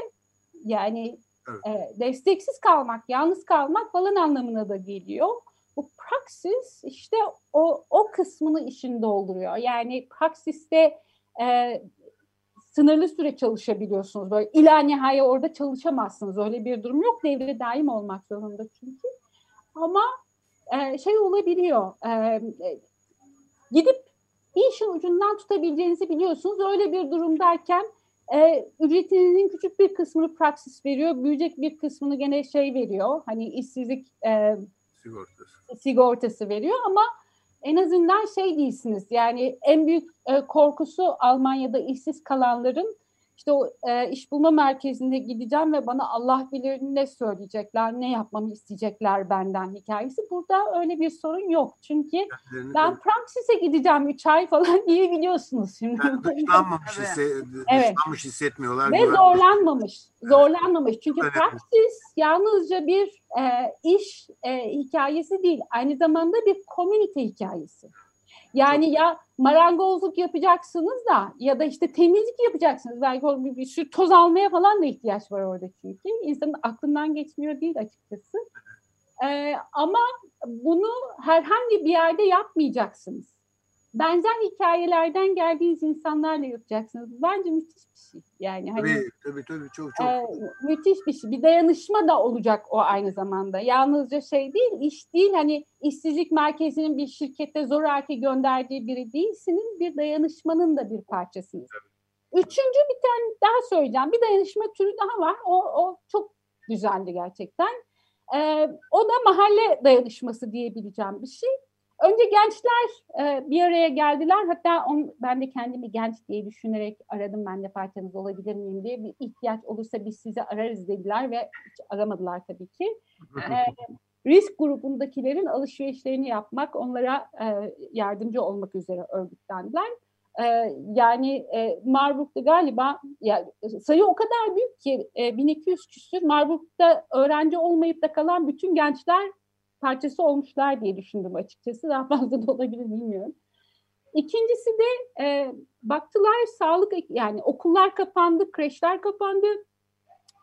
yani evet. e, desteksiz kalmak, yalnız kalmak falan anlamına da geliyor bu praksis işte o, o kısmını işin dolduruyor. Yani praksiste e, sınırlı süre çalışabiliyorsunuz. Böyle ila nihaya orada çalışamazsınız. Öyle bir durum yok. Devre daim olmak zorunda çünkü. Ama e, şey olabiliyor. E, gidip bir işin ucundan tutabileceğinizi biliyorsunuz. Öyle bir durumdayken e, ücretinizin küçük bir kısmını praksis veriyor. Büyüyecek bir kısmını gene şey veriyor. Hani işsizlik e, sigortası. sigortası veriyor ama en azından şey değilsiniz yani en büyük e, korkusu Almanya'da işsiz kalanların işte o e, iş bulma merkezine gideceğim ve bana Allah bilir ne söyleyecekler, ne yapmamı isteyecekler benden hikayesi. Burada öyle bir sorun yok. Çünkü ben Praxis'e gideceğim 3 ay falan diye biliyorsunuz şimdi. Yani dışlanmamış, Evet. hisse, Evet. dışlanmış hissetmiyorlar. Ve zorlanmamış. Zorlanmamış. Çünkü Önemli. Praxis yalnızca bir e, iş e, hikayesi değil. Aynı zamanda bir komünite hikayesi. Yani ya marangozluk yapacaksınız da ya da işte temizlik yapacaksınız. Belki o bir, bir sürü toz almaya falan da ihtiyaç var orada çünkü. İnsanın aklından geçmiyor değil açıkçası. E, ama bunu herhangi bir yerde yapmayacaksınız. Benzer hikayelerden geldiğiniz insanlarla yapacaksınız. Bence müthiş bir şey. Yani hani Tabii, tabii, tabii, çok çok. ee, müthiş bir şey. Bir dayanışma da olacak o aynı zamanda. Yalnızca şey değil, iş değil. Hani işsizlik merkezinin bir şirkette zoraki gönderdiği biri değilsiniz. Bir dayanışmanın da bir parçasınız. Üçüncü bir tane daha söyleyeceğim. Bir dayanışma türü daha var. O, o çok güzeldi gerçekten. Ee, o da mahalle dayanışması diyebileceğim bir şey. Önce gençler e, bir araya geldiler. Hatta on, ben de kendimi genç diye düşünerek aradım ben de parçanız olabilir miyim diye. Bir ihtiyaç olursa biz sizi ararız dediler ve hiç aramadılar tabii ki. E, risk grubundakilerin alışverişlerini yapmak, onlara e, yardımcı olmak üzere örgütlendiler. E, yani e, Marburg'da galiba ya, sayı o kadar büyük ki e, 1200 küsür Marburg'da öğrenci olmayıp da kalan bütün gençler parçası olmuşlar diye düşündüm açıkçası. Daha fazla da olabilir bilmiyorum. İkincisi de e, baktılar sağlık yani okullar kapandı, kreşler kapandı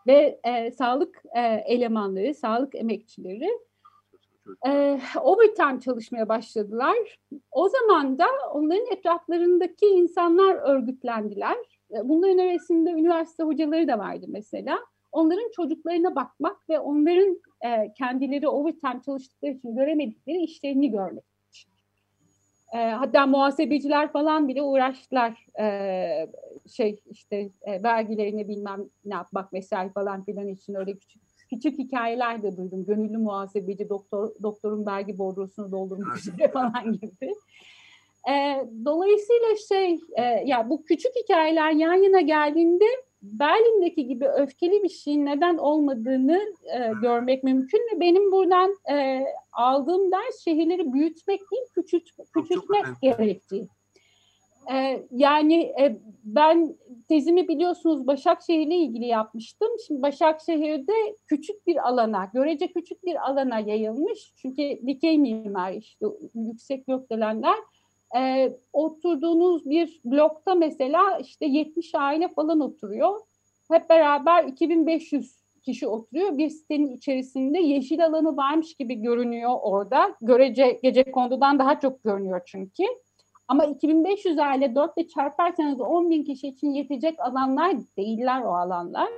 ve e, sağlık e, elemanları, sağlık emekçileri e, overtime çalışmaya başladılar. O zaman da onların etraflarındaki insanlar örgütlendiler. E, Bunların arasında üniversite hocaları da vardı mesela. Onların çocuklarına bakmak ve onların e, kendileri overtime çalıştıkları için göremedikleri işlerini görmek için. E, hatta muhasebeciler falan bile uğraştılar. E, şey işte e, vergilerini bilmem ne yapmak vesaire falan filan için öyle küçük küçük hikayeler de duydum. Gönüllü muhasebeci doktor doktorun vergi bordrosunu doldurmak üzere falan gibi. E, dolayısıyla şey e, ya bu küçük hikayeler yan yana geldiğinde Berlin'deki gibi öfkeli bir şeyin neden olmadığını e, görmek mümkün ve benim buradan e, aldığım ders şehirleri büyütmek değil küçült, küçültmek önemli. gerektiği. E, yani e, ben tezimi biliyorsunuz Başakşehir'le ilgili yapmıştım. Şimdi Başakşehir'de küçük bir alana, görece küçük bir alana yayılmış. Çünkü dikey mimari işte yüksek gökdelenler e, oturduğunuz bir blokta mesela işte 70 aile falan oturuyor. Hep beraber 2500 kişi oturuyor. Bir sitenin içerisinde yeşil alanı varmış gibi görünüyor orada. Görece gece kondudan daha çok görünüyor çünkü. Ama 2500 aile 4 ile çarparsanız 10 bin kişi için yetecek alanlar değiller o alanlar.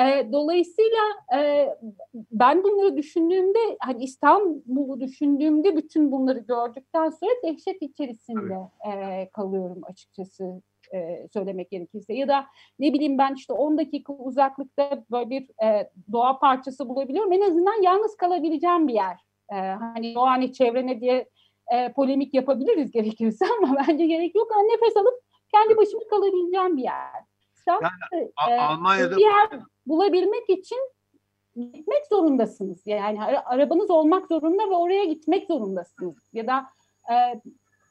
E, dolayısıyla e, ben bunları düşündüğümde, hani İstanbul'u düşündüğümde bütün bunları gördükten sonra dehşet içerisinde e, kalıyorum açıkçası e, söylemek gerekirse. Ya da ne bileyim ben işte 10 dakika uzaklıkta böyle bir e, doğa parçası bulabiliyorum. En azından yalnız kalabileceğim bir yer. E, hani doğa hani çevrene diye e, polemik yapabiliriz gerekirse ama bence gerek yok. Yani nefes alıp kendi başıma kalabileceğim bir yer. İstanbul'da, A- e, Almanya'da bir yer bulabilmek için gitmek zorundasınız. Yani ara- arabanız olmak zorunda ve oraya gitmek zorundasınız. Ya da e,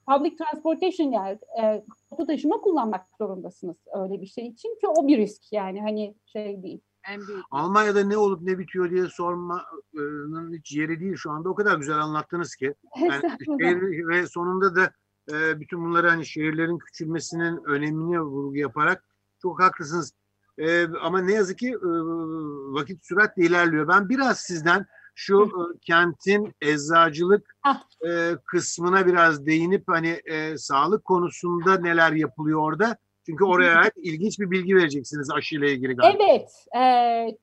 public transportation yani e, toplu taşıma kullanmak zorundasınız öyle bir şey için ki o bir risk yani hani şey değil. En büyük. Almanya'da ne olup ne bitiyor diye sormanın hiç yeri değil şu anda. O kadar güzel anlattınız ki. Yani şehir ve sonunda da e, bütün bunları hani şehirlerin küçülmesinin önemine vurgu yaparak çok haklısınız. E, ama ne yazık ki e, vakit süratle ilerliyor. Ben biraz sizden şu e, kentin eczacılık e, kısmına biraz değinip hani e, sağlık konusunda neler yapılıyor orada? Çünkü oraya ait ilginç bir bilgi vereceksiniz aşıyla ilgili galiba. Evet, e,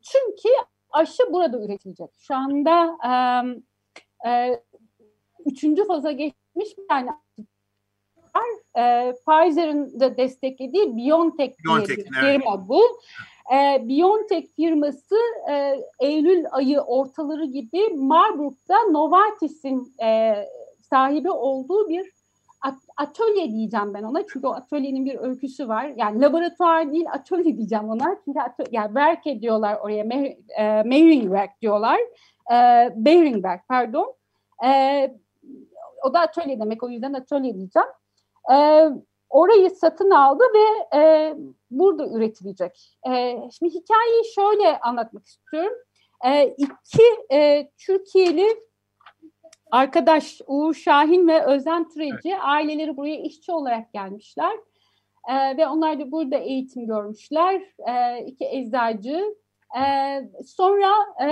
çünkü aşı burada üretilecek. Şu anda e, e, üçüncü faza geçmiş aşı var. E, Pfizer'ın da desteklediği BioNTech diye BioNTech, bir evet. firma bu. E, BioNTech firması e, Eylül ayı ortaları gibi Marburg'da Novartis'in e, sahibi olduğu bir at- atölye diyeceğim ben ona çünkü o atölyenin bir öyküsü var. Yani laboratuvar değil atölye diyeceğim ona. Çünkü atölye, yani werk ediyorlar oraya. Me, e, diyorlar. E, Beiringwerk pardon. E, o da atölye demek o yüzden atölye diyeceğim. E, orayı satın aldı ve e, burada üretilecek. E, şimdi hikayeyi şöyle anlatmak istiyorum. E, iki e, Türkiye'li arkadaş Uğur Şahin ve Özen Türeci aileleri buraya işçi olarak gelmişler. E, ve onlar da burada eğitim görmüşler. E, iki eczacı. E, sonra e,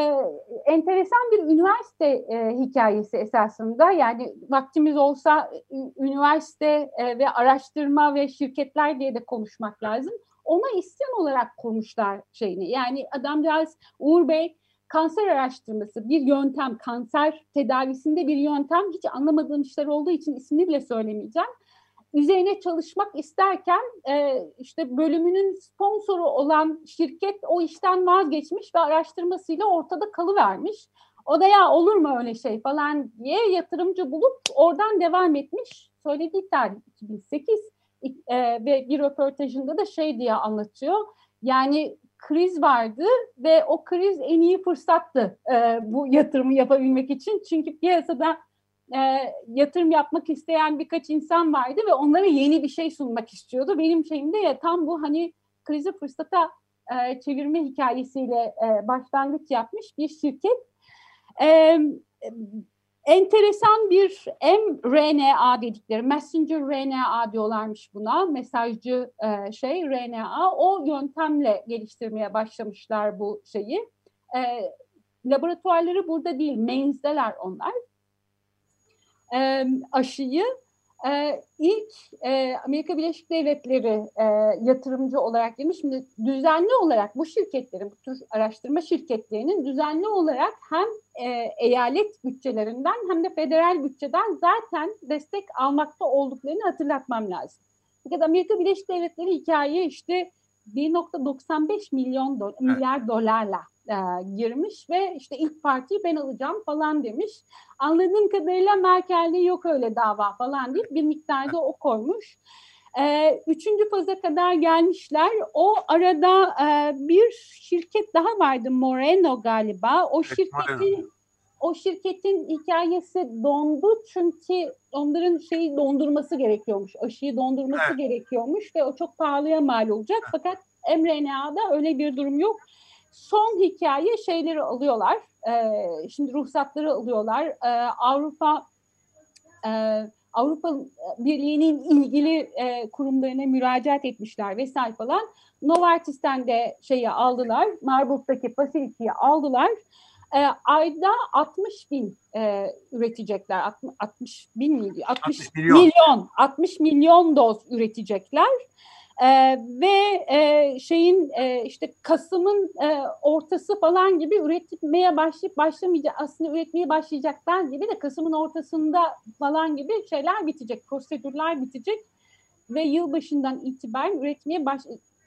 enteresan bir üniversite e, hikayesi esasında. Yani vaktimiz olsa üniversite e, ve araştırma ve şirketler diye de konuşmak lazım. Ona isyan olarak kurmuşlar şeyini. Yani adamcağız Uğur Bey kanser araştırması bir yöntem, kanser tedavisinde bir yöntem hiç anlamadığım işler olduğu için ismini bile söylemeyeceğim. Üzerine çalışmak isterken e, işte bölümünün sponsoru olan şirket o işten vazgeçmiş ve araştırmasıyla ortada kalıvermiş. O da ya olur mu öyle şey falan diye yatırımcı bulup oradan devam etmiş. Söylediği tarih 2008 e, ve bir röportajında da şey diye anlatıyor. Yani kriz vardı ve o kriz en iyi fırsattı e, bu yatırımı yapabilmek için. Çünkü piyasada e, yatırım yapmak isteyen birkaç insan vardı ve onlara yeni bir şey sunmak istiyordu. Benim şeyimde ya tam bu hani krizi fırsata e, çevirme hikayesiyle e, başlangıç yapmış bir şirket. E, enteresan bir mRNA dedikleri, messenger RNA diyorlarmış buna, mesajcı e, şey RNA. O yöntemle geliştirmeye başlamışlar bu şeyi. E, laboratuvarları burada değil, Mainz'deler onlar. E, aşıyı e, ilk e, Amerika Birleşik Devletleri e, yatırımcı olarak girmiş. Şimdi düzenli olarak bu şirketlerin, bu tür araştırma şirketlerinin düzenli olarak hem e, eyalet bütçelerinden hem de federal bütçeden zaten destek almakta olduklarını hatırlatmam lazım. Fakat Amerika Birleşik Devletleri hikaye işte 1.95 milyon do- milyar dolarla e, girmiş ve işte ilk partiyi ben alacağım falan demiş. Anladığım kadarıyla Merkel'de yok öyle dava falan deyip bir miktarda o koymuş. E, üçüncü faza kadar gelmişler. O arada e, bir şirket daha vardı Moreno galiba. O şirketin o şirketin hikayesi dondu çünkü onların şeyi dondurması gerekiyormuş. Aşıyı dondurması Evet. gerekiyormuş ve o çok pahalıya mal olacak. Fakat mRNA'da öyle bir durum yok. Son hikaye şeyleri alıyorlar. Ee, şimdi ruhsatları alıyorlar. Ee, Avrupa e, Avrupa Birliği'nin ilgili e, kurumlarına müracaat etmişler vesaire falan. Novartis'ten de şeyi aldılar. Marburg'daki facility'yi aldılar. E, ayda 60 bin e, üretecekler. 60, 60 bin miydi? 60, 60 milyon. milyon. 60 milyon doz üretecekler. E, ve e, şeyin e, işte Kasım'ın e, ortası falan gibi üretmeye başlayıp başlamayacak aslında üretmeye başlayacaklar gibi de Kasım'ın ortasında falan gibi şeyler bitecek, prosedürler bitecek ve yılbaşından itibaren üretmeye baş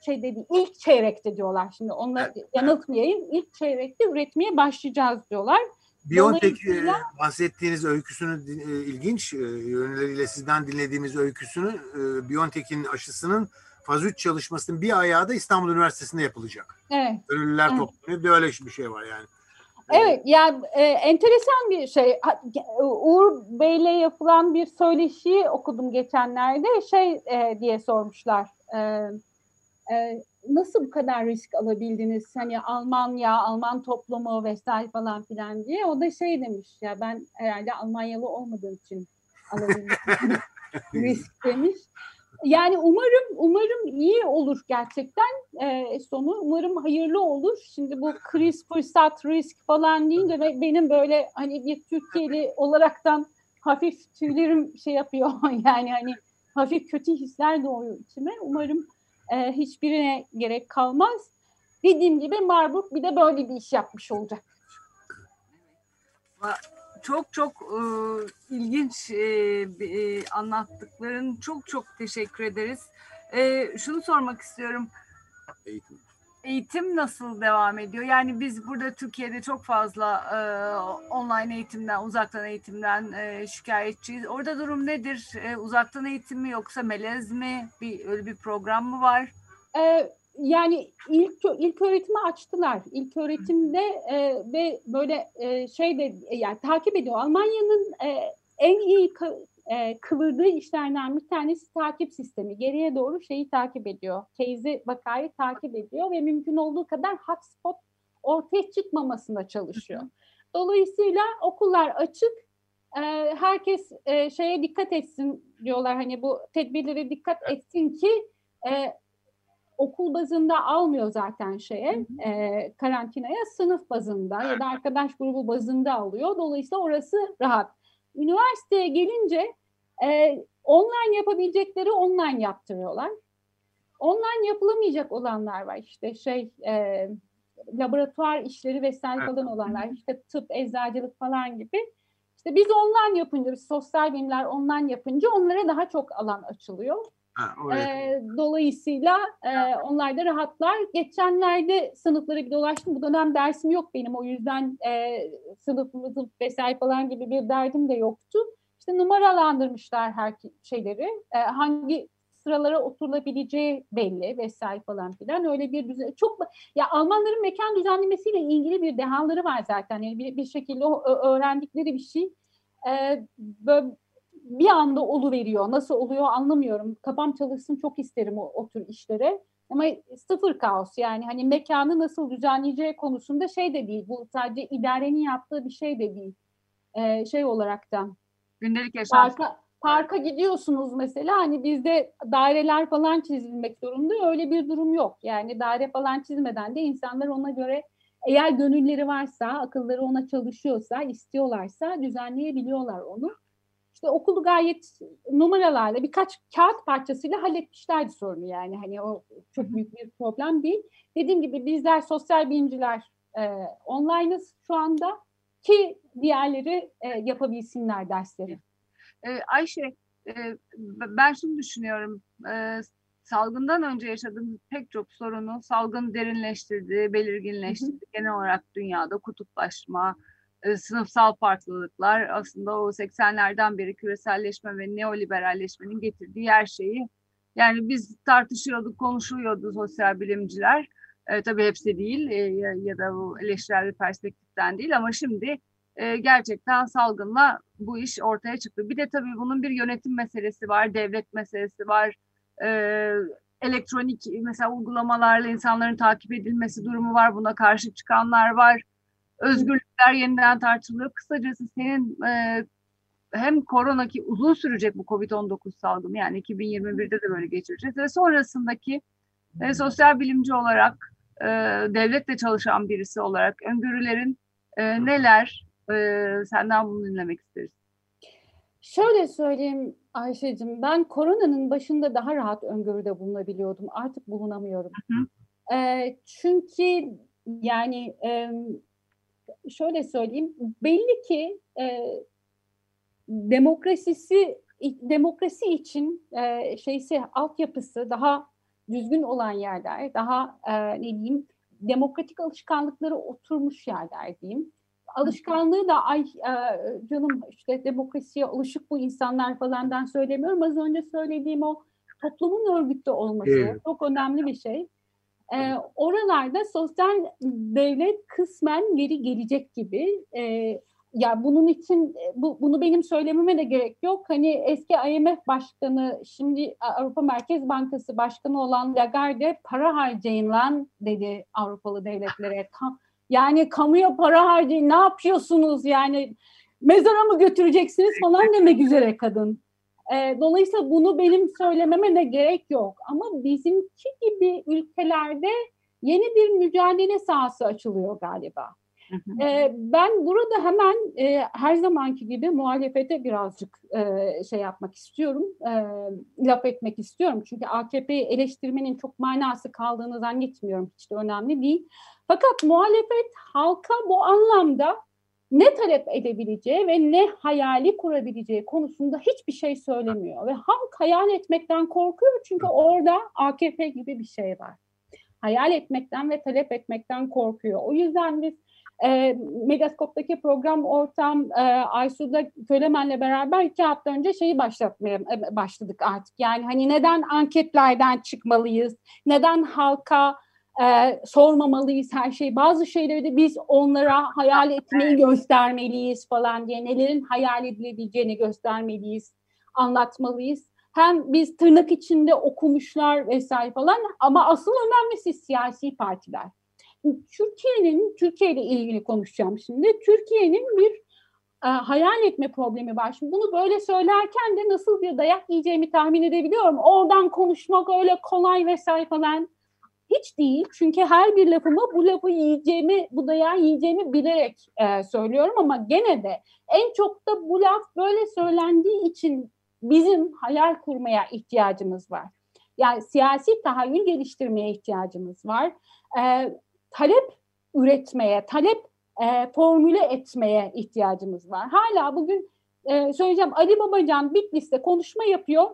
şey dedi ilk çeyrekte diyorlar şimdi onları yanıltmayayım ilk çeyrekte üretmeye başlayacağız diyorlar. Biontech e, bahsettiğiniz öyküsünü e, ilginç e, yönleriyle sizden dinlediğimiz öyküsünü e, Biontech'in aşısının faz 3 çalışmasının bir ayağı da İstanbul Üniversitesi'nde yapılacak. Evet. Gönüllüler Evet. toplanıyor. Bir öyle bir şey var yani. Evet yani e, enteresan bir şey. Uğur Bey'le yapılan bir söyleşiyi okudum geçenlerde. Şey e, diye sormuşlar. E, e, nasıl bu kadar risk alabildiniz? Hani Almanya, Alman toplumu vesaire falan filan diye. O da şey demiş ya ben herhalde Almanyalı olmadığım için alabildim risk demiş. Yani umarım umarım iyi olur gerçekten e, sonu. Umarım hayırlı olur. Şimdi bu kriz, fırsat, risk falan deyince be- benim böyle hani bir Türkiye'li olaraktan hafif tüylerim şey yapıyor. yani hani hafif kötü hisler doğuyor içime. Umarım e, hiçbirine gerek kalmaz. Dediğim gibi Marburg bir de böyle bir iş yapmış olacak. Çok çok e, ilginç e, e, anlattıkların çok çok teşekkür ederiz. E, şunu sormak istiyorum. Eğitim. eğitim nasıl devam ediyor? Yani biz burada Türkiye'de çok fazla e, online eğitimden, uzaktan eğitimden e, şikayetçiyiz. Orada durum nedir? E, uzaktan eğitim mi yoksa melez mi? Bir öyle bir program mı var? Ee, yani ilk ilk öğretimi açtılar. İlk öğretimde e, ve böyle e, şey de yani takip ediyor. Almanya'nın e, en iyi e, kıvırdığı işlerden bir tanesi takip sistemi. Geriye doğru şeyi takip ediyor. Case'i vakayı takip ediyor ve mümkün olduğu kadar hotspot ortaya çıkmamasına çalışıyor. Dolayısıyla okullar açık. E, herkes e, şeye dikkat etsin diyorlar. Hani bu tedbirlere dikkat etsin ki e, okul bazında almıyor zaten şeye e, karantinaya sınıf bazında ya da arkadaş grubu bazında alıyor. Dolayısıyla orası rahat. Üniversiteye gelince e, online yapabilecekleri online yaptırıyorlar. Online yapılamayacak olanlar var işte şey e, laboratuvar işleri vesaire falan olanlar işte tıp, eczacılık falan gibi. İşte biz online yapınca, biz sosyal bilimler online yapınca onlara daha çok alan açılıyor. Ha, e, dolayısıyla e, onlar da rahatlar. Geçenlerde sınıfları bir dolaştım. Bu dönem dersim yok benim. O yüzden e, sınıfımızın vesaire falan gibi bir derdim de yoktu. İşte numaralandırmışlar her şeyleri. E, hangi sıralara oturulabileceği belli vesaire falan filan. Öyle bir düzen çok ya Almanların mekan düzenlemesiyle ilgili bir dehaları var zaten. Yani bir, bir şekilde o, öğrendikleri bir şey. E, böyle bir anda olu veriyor. Nasıl oluyor anlamıyorum. Kafam çalışsın çok isterim o, o tür işlere. Ama sıfır kaos yani hani mekanı nasıl düzenleyeceği konusunda şey de değil. Bu sadece idarenin yaptığı bir şey de değil. Ee, şey olaraktan. Gündelik yaşam. Parka, parka gidiyorsunuz mesela hani bizde daireler falan çizilmek zorunda öyle bir durum yok. Yani daire falan çizmeden de insanlar ona göre eğer gönülleri varsa, akılları ona çalışıyorsa, istiyorlarsa düzenleyebiliyorlar onu. İşte okulu gayet numaralarla birkaç kağıt parçasıyla halletmişlerdi sorunu yani. Hani o çok büyük bir problem değil. Dediğim gibi bizler sosyal bilimciler e, online'ız şu anda ki diğerleri e, yapabilsinler dersleri. E, Ayşe, e, ben şunu düşünüyorum. E, salgından önce yaşadığımız pek çok sorunu salgın derinleştirdi, belirginleştirdi. Hı hı. Genel olarak dünyada kutuplaşma, e, sınıfsal farklılıklar aslında o 80'lerden beri küreselleşme ve neoliberalleşmenin getirdiği her şeyi yani biz tartışıyorduk, konuşuyordu sosyal bilimciler. E, tabii hepsi değil e, ya, ya da bu eleştirel perspektiften değil ama şimdi e, gerçekten salgınla bu iş ortaya çıktı. Bir de tabii bunun bir yönetim meselesi var, devlet meselesi var. E, elektronik mesela uygulamalarla insanların takip edilmesi durumu var. Buna karşı çıkanlar var özgürlükler yeniden tartışılıyor. Kısacası senin e, hem korona ki uzun sürecek bu Covid-19 salgını yani 2021'de de böyle geçireceğiz ve sonrasındaki e, sosyal bilimci olarak e, devletle çalışan birisi olarak öngörülerin e, neler e, senden bunu dinlemek isteriz. Şöyle söyleyeyim Ayşe'cim ben koronanın başında daha rahat öngörüde bulunabiliyordum artık bulunamıyorum. Hı hı. E, çünkü yani e, şöyle söyleyeyim belli ki e, demokrasisi demokrasi için e, şeysi altyapısı daha düzgün olan yerler, daha e, ne diyeyim demokratik alışkanlıkları oturmuş yerler diyeyim. Alışkanlığı da ay e, canım işte demokrasiye alışık bu insanlar falandan söylemiyorum. Az önce söylediğim o toplumun örgütlü olması evet. çok önemli bir şey. E, oralarda sosyal devlet kısmen geri gelecek gibi. E, ya bunun için bu, bunu benim söylememe de gerek yok. Hani eski IMF başkanı, şimdi Avrupa Merkez Bankası başkanı olan Lagarde para harcayın lan dedi Avrupalı devletlere. Yani kamuya para harcayın ne yapıyorsunuz yani mezara mı götüreceksiniz falan demek üzere kadın. E, dolayısıyla bunu benim söylememe de gerek yok. Ama bizimki gibi ülkelerde yeni bir mücadele sahası açılıyor galiba. E, ben burada hemen e, her zamanki gibi muhalefete birazcık e, şey yapmak istiyorum, e, laf etmek istiyorum. Çünkü AKP'yi eleştirmenin çok manası kaldığını zannetmiyorum. Hiç de önemli değil. Fakat muhalefet halka bu anlamda ne talep edebileceği ve ne hayali kurabileceği konusunda hiçbir şey söylemiyor. Ve halk hayal etmekten korkuyor çünkü orada AKP gibi bir şey var. hayal etmekten ve talep etmekten korkuyor. O yüzden biz e, Megaskop'taki program ortam e, Aysu'da Kölemen'le beraber iki hafta önce şeyi başlatmaya e, başladık artık. Yani hani neden anketlerden çıkmalıyız, neden halka e, sormamalıyız her şeyi. Bazı şeyleri de biz onlara hayal etmeyi göstermeliyiz falan diye nelerin hayal edilebileceğini göstermeliyiz, anlatmalıyız. Hem biz tırnak içinde okumuşlar vesaire falan ama asıl önemlisi siyasi partiler. Türkiye'nin, Türkiye ile ilgili konuşacağım şimdi. Türkiye'nin bir e, hayal etme problemi var. Şimdi bunu böyle söylerken de nasıl bir dayak yiyeceğimi tahmin edebiliyorum. Oradan konuşmak öyle kolay vesaire falan hiç değil. Çünkü her bir lafımı bu lafı yiyeceğimi, bu dayağı yiyeceğimi bilerek e, söylüyorum ama gene de en çok da bu laf böyle söylendiği için bizim hayal kurmaya ihtiyacımız var. Yani siyasi tahayyül geliştirmeye ihtiyacımız var. E, talep üretmeye, talep e, formüle etmeye ihtiyacımız var. Hala bugün e, söyleyeceğim Ali Babacan Bitlis'te konuşma yapıyor.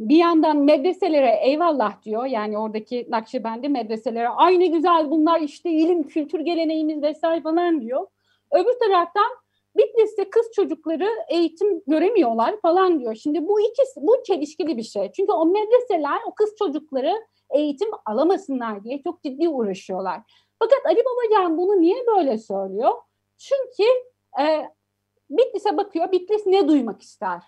Bir yandan medreselere eyvallah diyor. Yani oradaki Nakşibendi medreselere aynı güzel bunlar işte ilim, kültür geleneğimiz vesaire falan diyor. Öbür taraftan Bitlis'te kız çocukları eğitim göremiyorlar falan diyor. Şimdi bu ikisi bu çelişkili bir şey. Çünkü o medreseler o kız çocukları eğitim alamasınlar diye çok ciddi uğraşıyorlar. Fakat Ali Babacan bunu niye böyle söylüyor? Çünkü e, Bitlis'e bakıyor, Bitlis ne duymak ister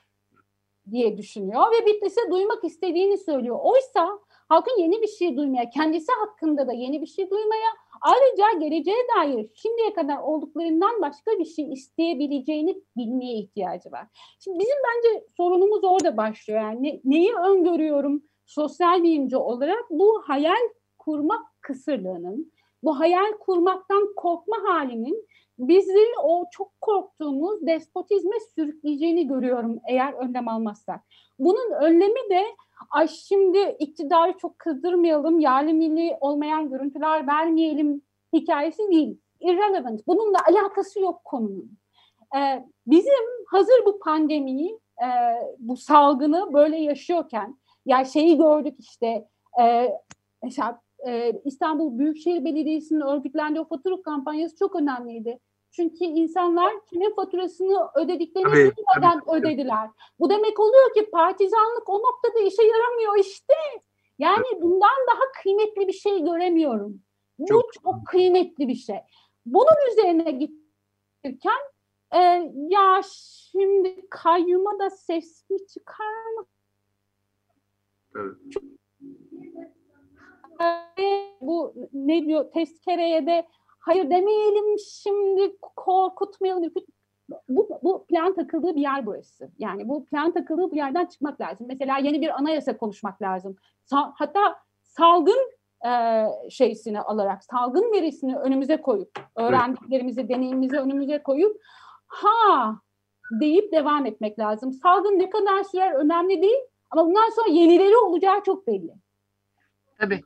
diye düşünüyor ve Bitlis'e duymak istediğini söylüyor. Oysa halkın yeni bir şey duymaya, kendisi hakkında da yeni bir şey duymaya, ayrıca geleceğe dair şimdiye kadar olduklarından başka bir şey isteyebileceğini bilmeye ihtiyacı var. Şimdi bizim bence sorunumuz orada başlıyor. Yani ne, neyi öngörüyorum sosyal bilimci olarak? Bu hayal kurma kısırlığının, bu hayal kurmaktan korkma halinin bizi o çok korktuğumuz despotizme sürükleyeceğini görüyorum eğer önlem almazsak. Bunun önlemi de ay şimdi iktidarı çok kızdırmayalım, yerli milli olmayan görüntüler vermeyelim hikayesi değil. Irrelevant. Bununla alakası yok konunun. Ee, bizim hazır bu pandemiyi, e, bu salgını böyle yaşıyorken, yani şeyi gördük işte, e, mesela e, İstanbul Büyükşehir Belediyesi'nin örgütlendiği o fatura kampanyası çok önemliydi. Çünkü insanlar kimin faturasını ödediklerini Tabii, bilmeden tabii, ödediler. Bu demek oluyor ki partizanlık o noktada işe yaramıyor işte. Yani bundan daha kıymetli bir şey göremiyorum. Bu Çok- çok, kıymetli bir şey. Bunun üzerine gittirken e, ya şimdi kayyuma da ses mi çıkar mı? Evet. E, bu ne diyor tezkereye de hayır demeyelim şimdi korkutmayalım. Bu, bu plan takıldığı bir yer burası. Yani bu plan takıldığı bir yerden çıkmak lazım. Mesela yeni bir anayasa konuşmak lazım. Sa- hatta salgın e, şeysini alarak, salgın verisini önümüze koyup, öğrendiklerimizi, deneyimimizi önümüze koyup ha deyip devam etmek lazım. Salgın ne kadar sürer önemli değil ama bundan sonra yenileri olacağı çok belli. Tabii.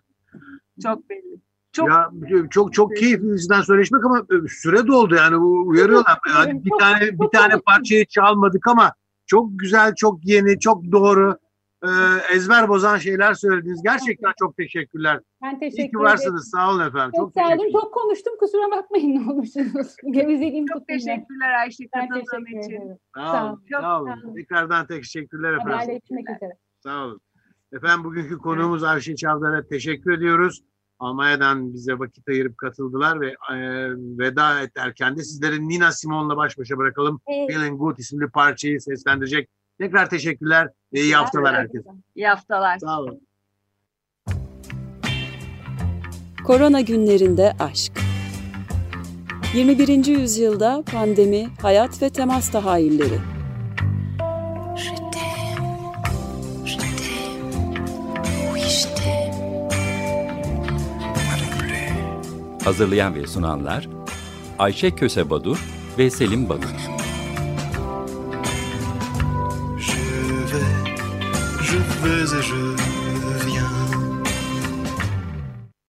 Çok belli. Çok Ya çok çok keyifli bizden söyleşmek ama e, süre doldu yani bu uyarıyorlar. Yani bir tane bir tane parçayı çalmadık ama çok güzel, çok yeni, çok doğru e, ezber bozan şeyler söylediniz. Gerçekten çok teşekkürler. Ben teşekkür İyi ki ederim. varsınız. Sağ olun efendim. Çok, Çok, sağ olun. Çok konuştum. Kusura bakmayın ne olursunuz. Gevezeliğim çok teşekkürler Ayşe teşekkür için. ederim. Sağ olun. Sağ olun. sağ olun. Tekrardan teşekkürler efendim. Haberleşmek üzere. Sağ olun. Efendim bugünkü konuğumuz Ayşe Çavdar'a teşekkür ediyoruz. Almanya'dan bize vakit ayırıp katıldılar ve e, veda ederken de sizleri Nina Simone'la baş başa bırakalım. Evet. Feeling Good isimli parçayı seslendirecek. Tekrar teşekkürler ve iyi haftalar herkese. İyi haftalar. Sağ olun. Korona günlerinde aşk. 21. yüzyılda pandemi, hayat ve temas tahayyülleri. Hazırlayan ve sunanlar Ayşe Köse Badur ve Selim Badur. Je vais, je vais.